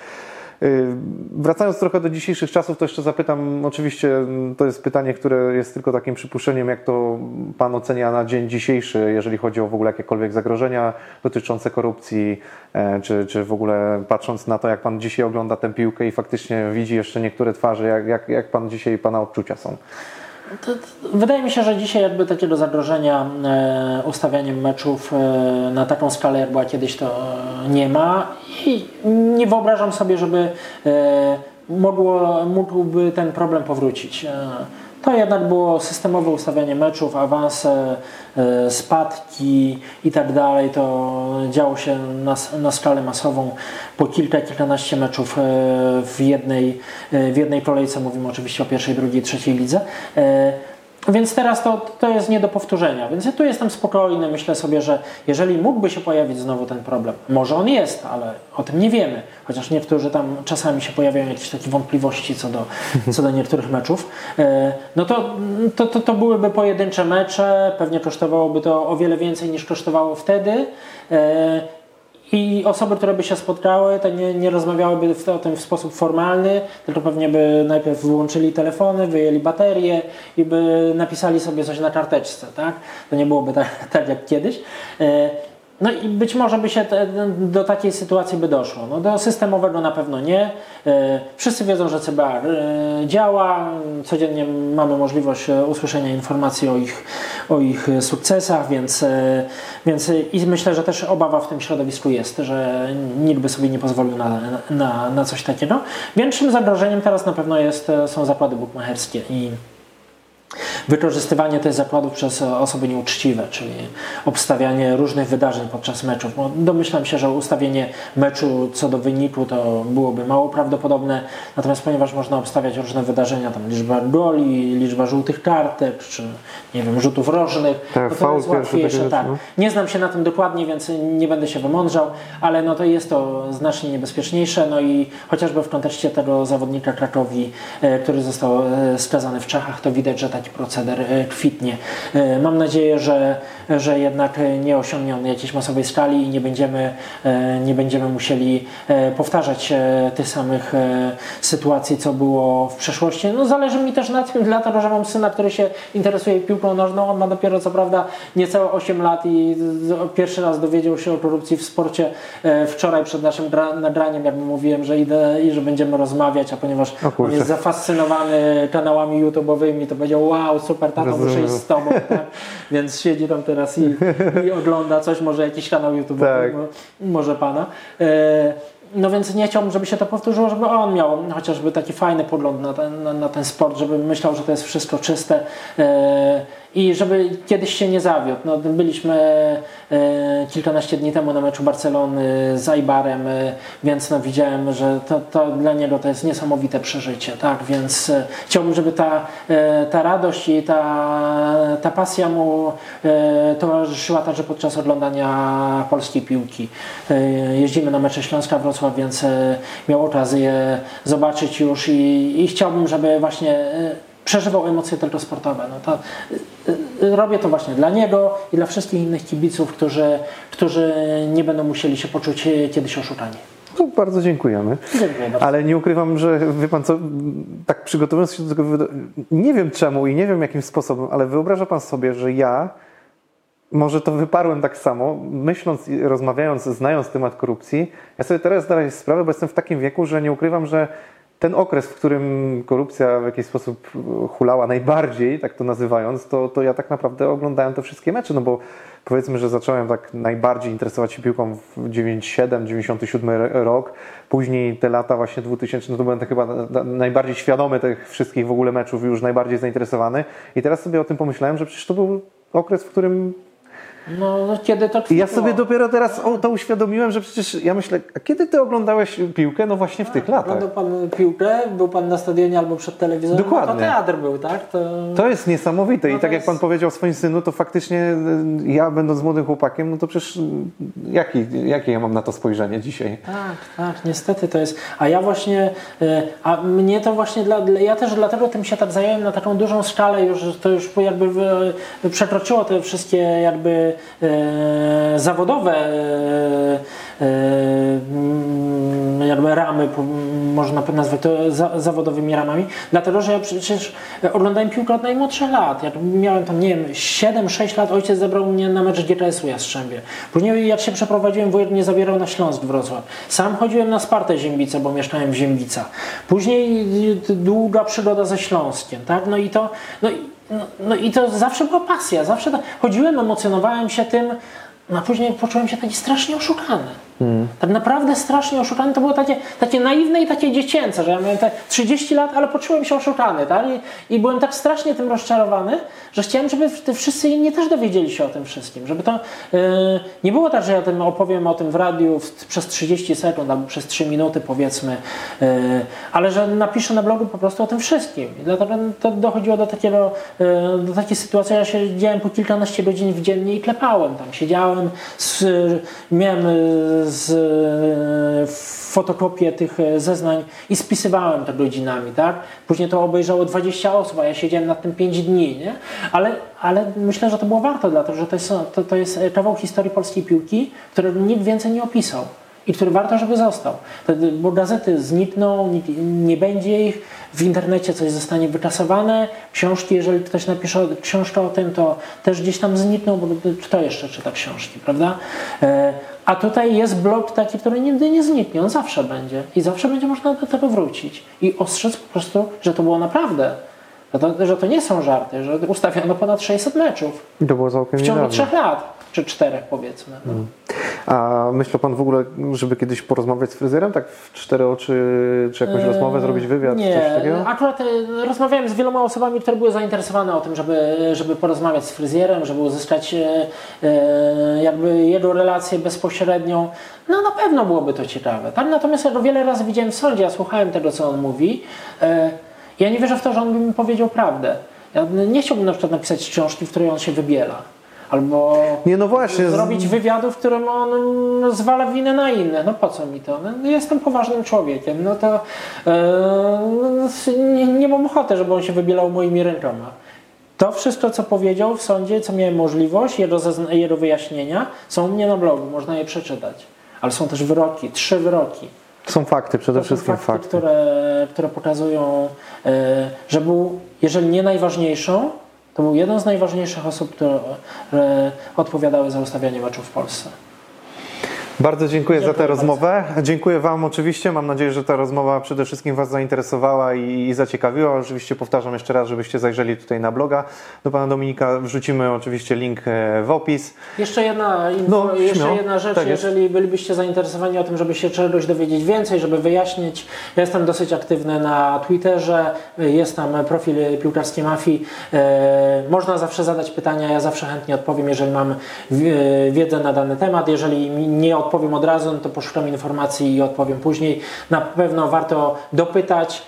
Yy, Wracając trochę do dzisiejszych czasów, to jeszcze zapytam, oczywiście mm, to jest pytanie, które jest tylko takim przypuszczeniem, jak to Pan ocenia na dzień dzisiejszy, jeżeli chodzi o w ogóle jakiekolwiek zagrożenia dotyczące korupcji, e, czy, czy w ogóle patrząc na to, jak Pan dzisiaj ogląda tę piłkę i faktycznie widzi jeszcze niektóre twarze, jak, jak, jak Pan dzisiaj, Pana odczucia są? To, to, wydaje mi się, że dzisiaj jakby takiego zagrożenia e, ustawianiem meczów e, na taką skalę, jak była kiedyś, to e, nie ma i nie wyobrażam sobie, żeby e, mogło, mógłby ten problem powrócić. To jednak było systemowe ustawianie meczów, awanse, e, spadki i tak dalej. To działo się na, na skalę masową po kilka, kilkanaście meczów e, w jednej, e, w jednej kolejce. Mówimy oczywiście o pierwszej, drugiej, trzeciej lidze. E, Więc teraz to, to jest nie do powtórzenia. Więc ja tu jestem spokojny. Myślę sobie, że jeżeli mógłby się pojawić znowu ten problem, może on jest, ale o tym nie wiemy. Chociaż niektórzy tam czasami się pojawiają jakieś takie wątpliwości co do, co do niektórych meczów. E, No to, to, to, to byłyby pojedyncze mecze. Pewnie kosztowałoby to o wiele więcej niż kosztowało wtedy. E, i osoby, które by się spotkały, to nie, nie rozmawiałyby o tym w sposób formalny, tylko pewnie by najpierw wyłączyli telefony, wyjęli baterie i by napisali sobie coś na karteczce, tak? To nie byłoby tak, tak jak kiedyś. No i być może by się te, do takiej sytuacji by doszło. No do systemowego na pewno nie. E, wszyscy wiedzą, że CBA e, działa. Codziennie mamy możliwość e, usłyszenia informacji o ich, o ich sukcesach, więc, więc i myślę, że też obawa w tym środowisku jest, że nikt by sobie nie pozwolił na, na, na coś takiego. Większym zagrożeniem teraz na pewno jest, są zakłady bukmacherskie i Wykorzystywanie tych zakładów przez osoby nieuczciwe, czyli obstawianie różnych wydarzeń podczas meczów. No, domyślam się, że ustawienie meczu co do wyniku to byłoby mało prawdopodobne, natomiast ponieważ można obstawiać różne wydarzenia, tam liczba goli, liczba żółtych kartek, czy nie wiem, rzutów rożnych, tak, no to jest łatwiejsze. Tak. No. Nie znam się na tym dokładnie, więc nie będę się wymądrzał, ale no to jest to znacznie niebezpieczniejsze, no i chociażby w kontekście tego zawodnika Krakowi, e, który został e, skazany w Czechach, to widać, że proceder e, kwitnie. Mam nadzieję, że, że jednak nie osiągnie on jakiejś masowej skali i nie będziemy, nie będziemy musieli powtarzać tych samych sytuacji, co było w przeszłości. No zależy mi też na tym, dlatego że mam syna, który się interesuje piłką nożną. On ma dopiero co prawda niecałe 8 lat i pierwszy raz dowiedział się o korupcji w sporcie wczoraj przed naszym nagraniem, jak mówiłem, że idę i że będziemy rozmawiać, a ponieważ on jest zafascynowany kanałami YouTube'owymi, to powiedział wow, super, tato, muszę iść z tobą, tak? Więc siedzi tam teraz i, i ogląda coś, może jakiś kanał YouTube'owy, tak. może pana. E, no więc nie chciałbym, żeby się to powtórzyło, żeby on miał chociażby taki fajny pogląd na ten, na, na ten sport, żeby myślał, że to jest wszystko czyste. I żeby kiedyś się nie zawiódł. No, byliśmy e, kilkanaście dni temu na meczu Barcelony z Aibarem, e, więc no, widziałem, że to, to dla niego to jest niesamowite przeżycie, tak, więc e, chciałbym, żeby ta, e, ta radość i ta, ta pasja mu e, towarzyszyła także podczas oglądania polskiej piłki. E, jeździmy na mecze Śląska Wrocław, więc miał okazję zobaczyć już i, i chciałbym, żeby właśnie przeżywał emocje tylko sportowe. No to, y, y, robię to właśnie dla niego i dla wszystkich innych kibiców, którzy, którzy nie będą musieli się poczuć y, kiedyś oszukani. No, bardzo dziękujemy. Dziękuję bardzo. Ale nie ukrywam, że wie pan co, tak przygotowując się do tego, nie wiem czemu i nie wiem jakim sposobem, ale wyobraża pan sobie, że ja może to wyparłem tak samo, myśląc i rozmawiając, znając temat korupcji, ja sobie teraz zdaję sprawę, bo jestem w takim wieku, że nie ukrywam, że ten okres, w którym korupcja w jakiś sposób hulała najbardziej, tak to nazywając, to, to ja tak naprawdę oglądałem te wszystkie mecze, no bo powiedzmy, że zacząłem tak najbardziej interesować się piłką w 97, 97 rok, później te lata właśnie 2000, no to byłem tak chyba najbardziej świadomy tych wszystkich w ogóle meczów, już najbardziej zainteresowany. I teraz sobie o tym pomyślałem, że przecież to był okres, w którym no, no, kiedy to I ja sobie dopiero teraz o, to uświadomiłem, że przecież ja myślę, a kiedy ty oglądałeś piłkę? No właśnie w tych latach. Oglądał pan piłkę, był pan na stadionie albo przed telewizorem, Dokładnie. No to teatr był, tak? To, to jest niesamowite no i tak jest... jak pan powiedział swoim synu, to faktycznie y, ja będąc młodym chłopakiem, no to przecież y, jaki, jakie ja mam na to spojrzenie dzisiaj? Tak, tak, niestety to jest. A ja właśnie, y, a mnie to właśnie, dla, ja też dlatego tym się tak zająłem na taką dużą skalę już, to już jakby przekroczyło te wszystkie jakby zawodowe e, e, jakby ramy, można nazwać to zawodowymi ramami, dlatego że ja przecież oglądałem piłkę od najmłodszych lat. Jak miałem tam, nie wiem, 7-6 lat, ojciec zabrał mnie na mecz GKS-u Jastrzębie. Później jak się przeprowadziłem, wujek mnie zabierał na Śląsk Wrocław. Sam chodziłem na Spartę Ziembice, bo mieszkałem w Ziembica. Później długa przygoda ze Śląskiem, tak? No i to, no i no, i to zawsze była pasja, zawsze chodziłem, emocjonowałem się tym, no a później poczułem się taki strasznie oszukany. Hmm. Tak naprawdę strasznie oszukany. To było takie, takie naiwne i takie dziecięce, że ja miałem te 30 lat, ale poczułem się oszukany. Tak? I, I, byłem tak strasznie tym rozczarowany, że chciałem, żeby wszyscy inni też dowiedzieli się o tym wszystkim. Żeby to yy, nie było tak, że ja tym opowiem o tym w radiu w, przez 30 sekund albo przez 3 minuty powiedzmy, yy, ale że napiszę na blogu po prostu o tym wszystkim. I dlatego to dochodziło do takiego, yy, do takiej sytuacji, ja siedziałem po kilkanaście godzin w dziennie i klepałem tam. Siedziałem, z, miałem z e, fotokopię tych e, zeznań i spisywałem to godzinami, tak? Później to obejrzało 20 osób, a ja siedziałem nad tym 5 dni, nie? Ale, ale myślę, że to było warto, dlatego że to jest, to, to jest kawał historii polskiej piłki, którego nikt więcej nie opisał. i który warto, żeby został. Bo gazety znikną, nie będzie ich, w internecie coś zostanie wykasowane, książki, jeżeli ktoś napisze książkę o tym, to też gdzieś tam znikną, bo kto jeszcze czyta książki, prawda? A tutaj jest blog taki, który nigdy nie zniknie, on zawsze będzie. I zawsze będzie można do tego wrócić. I ostrzec po prostu, że to było naprawdę. Że to, że to nie są żarty, że ustawiono ponad 600 meczów. I to było całkiem w ciągu niedawno. trzech lat, czy czterech powiedzmy. No. A myślał Pan w ogóle, żeby kiedyś porozmawiać z fryzjerem, tak w cztery oczy, czy jakąś rozmowę, zrobić wywiad, Eee, Nie, coś takiego? akurat e, rozmawiałem z wieloma osobami, które były zainteresowane o tym, żeby, żeby porozmawiać z fryzjerem, żeby uzyskać e, e, jakby jego relację bezpośrednią. No na pewno byłoby to ciekawe. Tak? Natomiast ja go wiele razy widziałem w sądzie, ja słuchałem tego, co on mówi. E, ja nie wierzę w to, że on by mi powiedział prawdę. Ja nie chciałbym na przykład napisać książki, w której on się wybiela. Albo Nie, no właśnie. zrobić wywiadu, w którym on zwala winę na innych. No po co mi to? No, jestem poważnym człowiekiem. No to e, nie, nie mam ochoty, żeby on się wybielał moimi rękoma. To wszystko, co powiedział w sądzie, co miałem możliwość, jego, jego wyjaśnienia, są u mnie na blogu, można je przeczytać. Ale są też wyroki, trzy wyroki. Są fakty, przede To wszystkim fakty, fakty. Które, które pokazują, e, że był, jeżeli nie najważniejszą, to był jeden z najważniejszych osób, które e, odpowiadały za ustawianie meczów w Polsce. Bardzo dziękuję za tę Dziękuję rozmowę. Dziękuję Wam oczywiście. Mam nadzieję, że ta rozmowa przede wszystkim Was zainteresowała i, i zaciekawiła. Oczywiście powtarzam jeszcze raz, żebyście zajrzeli tutaj na bloga. Do Pana Dominika wrzucimy oczywiście link e, w opis. Jeszcze jedna, info, No, jeszcze jedna rzecz, Tak jeżeli bylibyście zainteresowani o tym, żeby się czegoś dowiedzieć więcej, żeby wyjaśnić, ja jestem dosyć aktywny na Twitterze, jest tam profil piłkarskiej mafii, e, można zawsze zadać pytania, ja zawsze chętnie odpowiem, jeżeli mam wiedzę na dany temat, jeżeli nie odpowiem od razu, no to poszukam informacji i odpowiem później. Na pewno warto dopytać,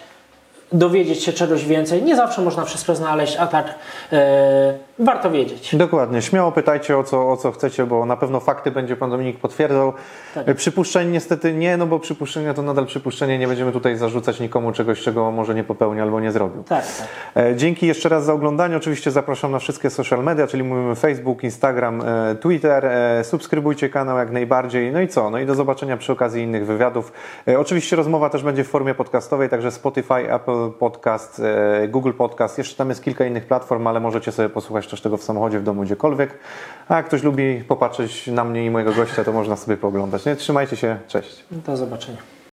dowiedzieć się czegoś więcej, nie zawsze można wszystko znaleźć, a tak e, warto wiedzieć. Dokładnie. Śmiało pytajcie o co, o co chcecie, bo na pewno fakty będzie Pan Dominik potwierdzał. Tak. Przypuszczeń niestety nie, no bo przypuszczenia to nadal przypuszczenie. Nie będziemy tutaj zarzucać nikomu czegoś, czego może nie popełni albo nie zrobił. Tak, tak. E, Dzięki jeszcze raz za oglądanie. Oczywiście zapraszam na wszystkie social media, czyli mówimy Facebook, Instagram, e, Twitter. E, Subskrybujcie kanał jak najbardziej. No i co? No i do zobaczenia przy okazji innych wywiadów. Oczywiście rozmowa też będzie w formie podcastowej, także Spotify, Apple Podcast, Google Podcast. Jeszcze tam jest kilka innych platform, ale możecie sobie posłuchać też tego w samochodzie, w domu, gdziekolwiek. A jak ktoś lubi popatrzeć na mnie i mojego gościa, to można sobie pooglądać. Nie? Trzymajcie się. Cześć. Do zobaczenia.